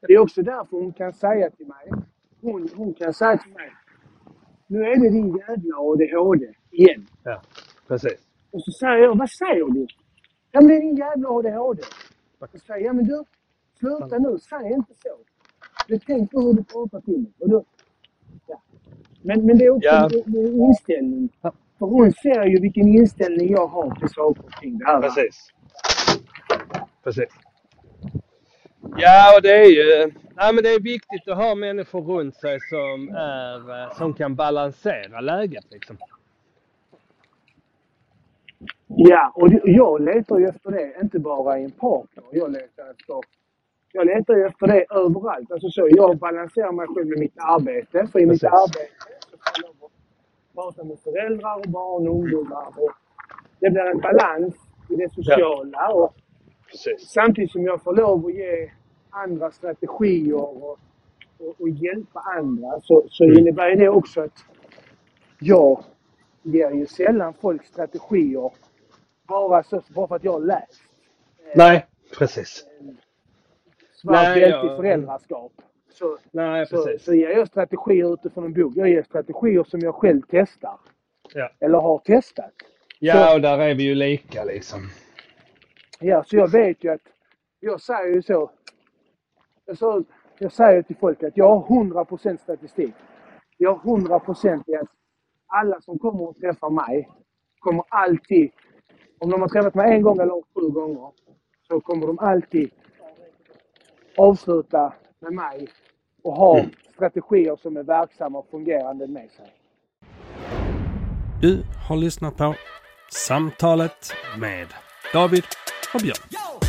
Det är också därför hon kan säga till mig, hon, hon kan säga till mig, nu är det din jävla ADHD igen. Ja, precis. Och så säger jag, vad säger du? Ja men det är din jävla ADHD. Och så säger jag, ja men du, sluta nu, säg inte så. Du tänk på hur du pratar till mig. Och då, ja. men, men det är också Ja. en, en inställning. Ja. För hon ser ju vilken inställning jag har till saker och ting. Det här, va? Precis. Precis. Ja, och det är ju... Nej, men det är viktigt att ha människor runt sig som, är, eh, som kan balansera läget liksom. Ja, och jag letar ju efter det, inte bara i en partner. Jag letar efter, jag letar ju efter det överallt. Alltså så, jag balanserar mig själv med mitt arbete. För i mitt arbete så får jag prata med föräldrar och barn och ungdomar. Och det blir en balans i det sociala. Och Precis. samtidigt som jag får lov att ge andra strategier och, och, och hjälpa andra så, så Mm. innebär det också att jag ger ju sällan folk strategier bara, så, bara för att jag har läst Nej, precis. svart bälte jag- i föräldraskap. Så, Nej, så, precis. så ger jag strategier utifrån en bok. Jag ger strategier som jag själv testar. Ja. Eller har testat. Ja, och där är vi ju lika liksom. Ja, så jag vet ju att jag säger ju så. Så, jag säger till folk att jag har 100% statistik. Jag har 100% i att alla som kommer och träffar mig kommer alltid, om de har träffat mig en gång eller sju gånger, så kommer de alltid avsluta med mig och ha strategier som är verksamma och fungerande med sig. Du har lyssnat på Samtalet med David och Björn.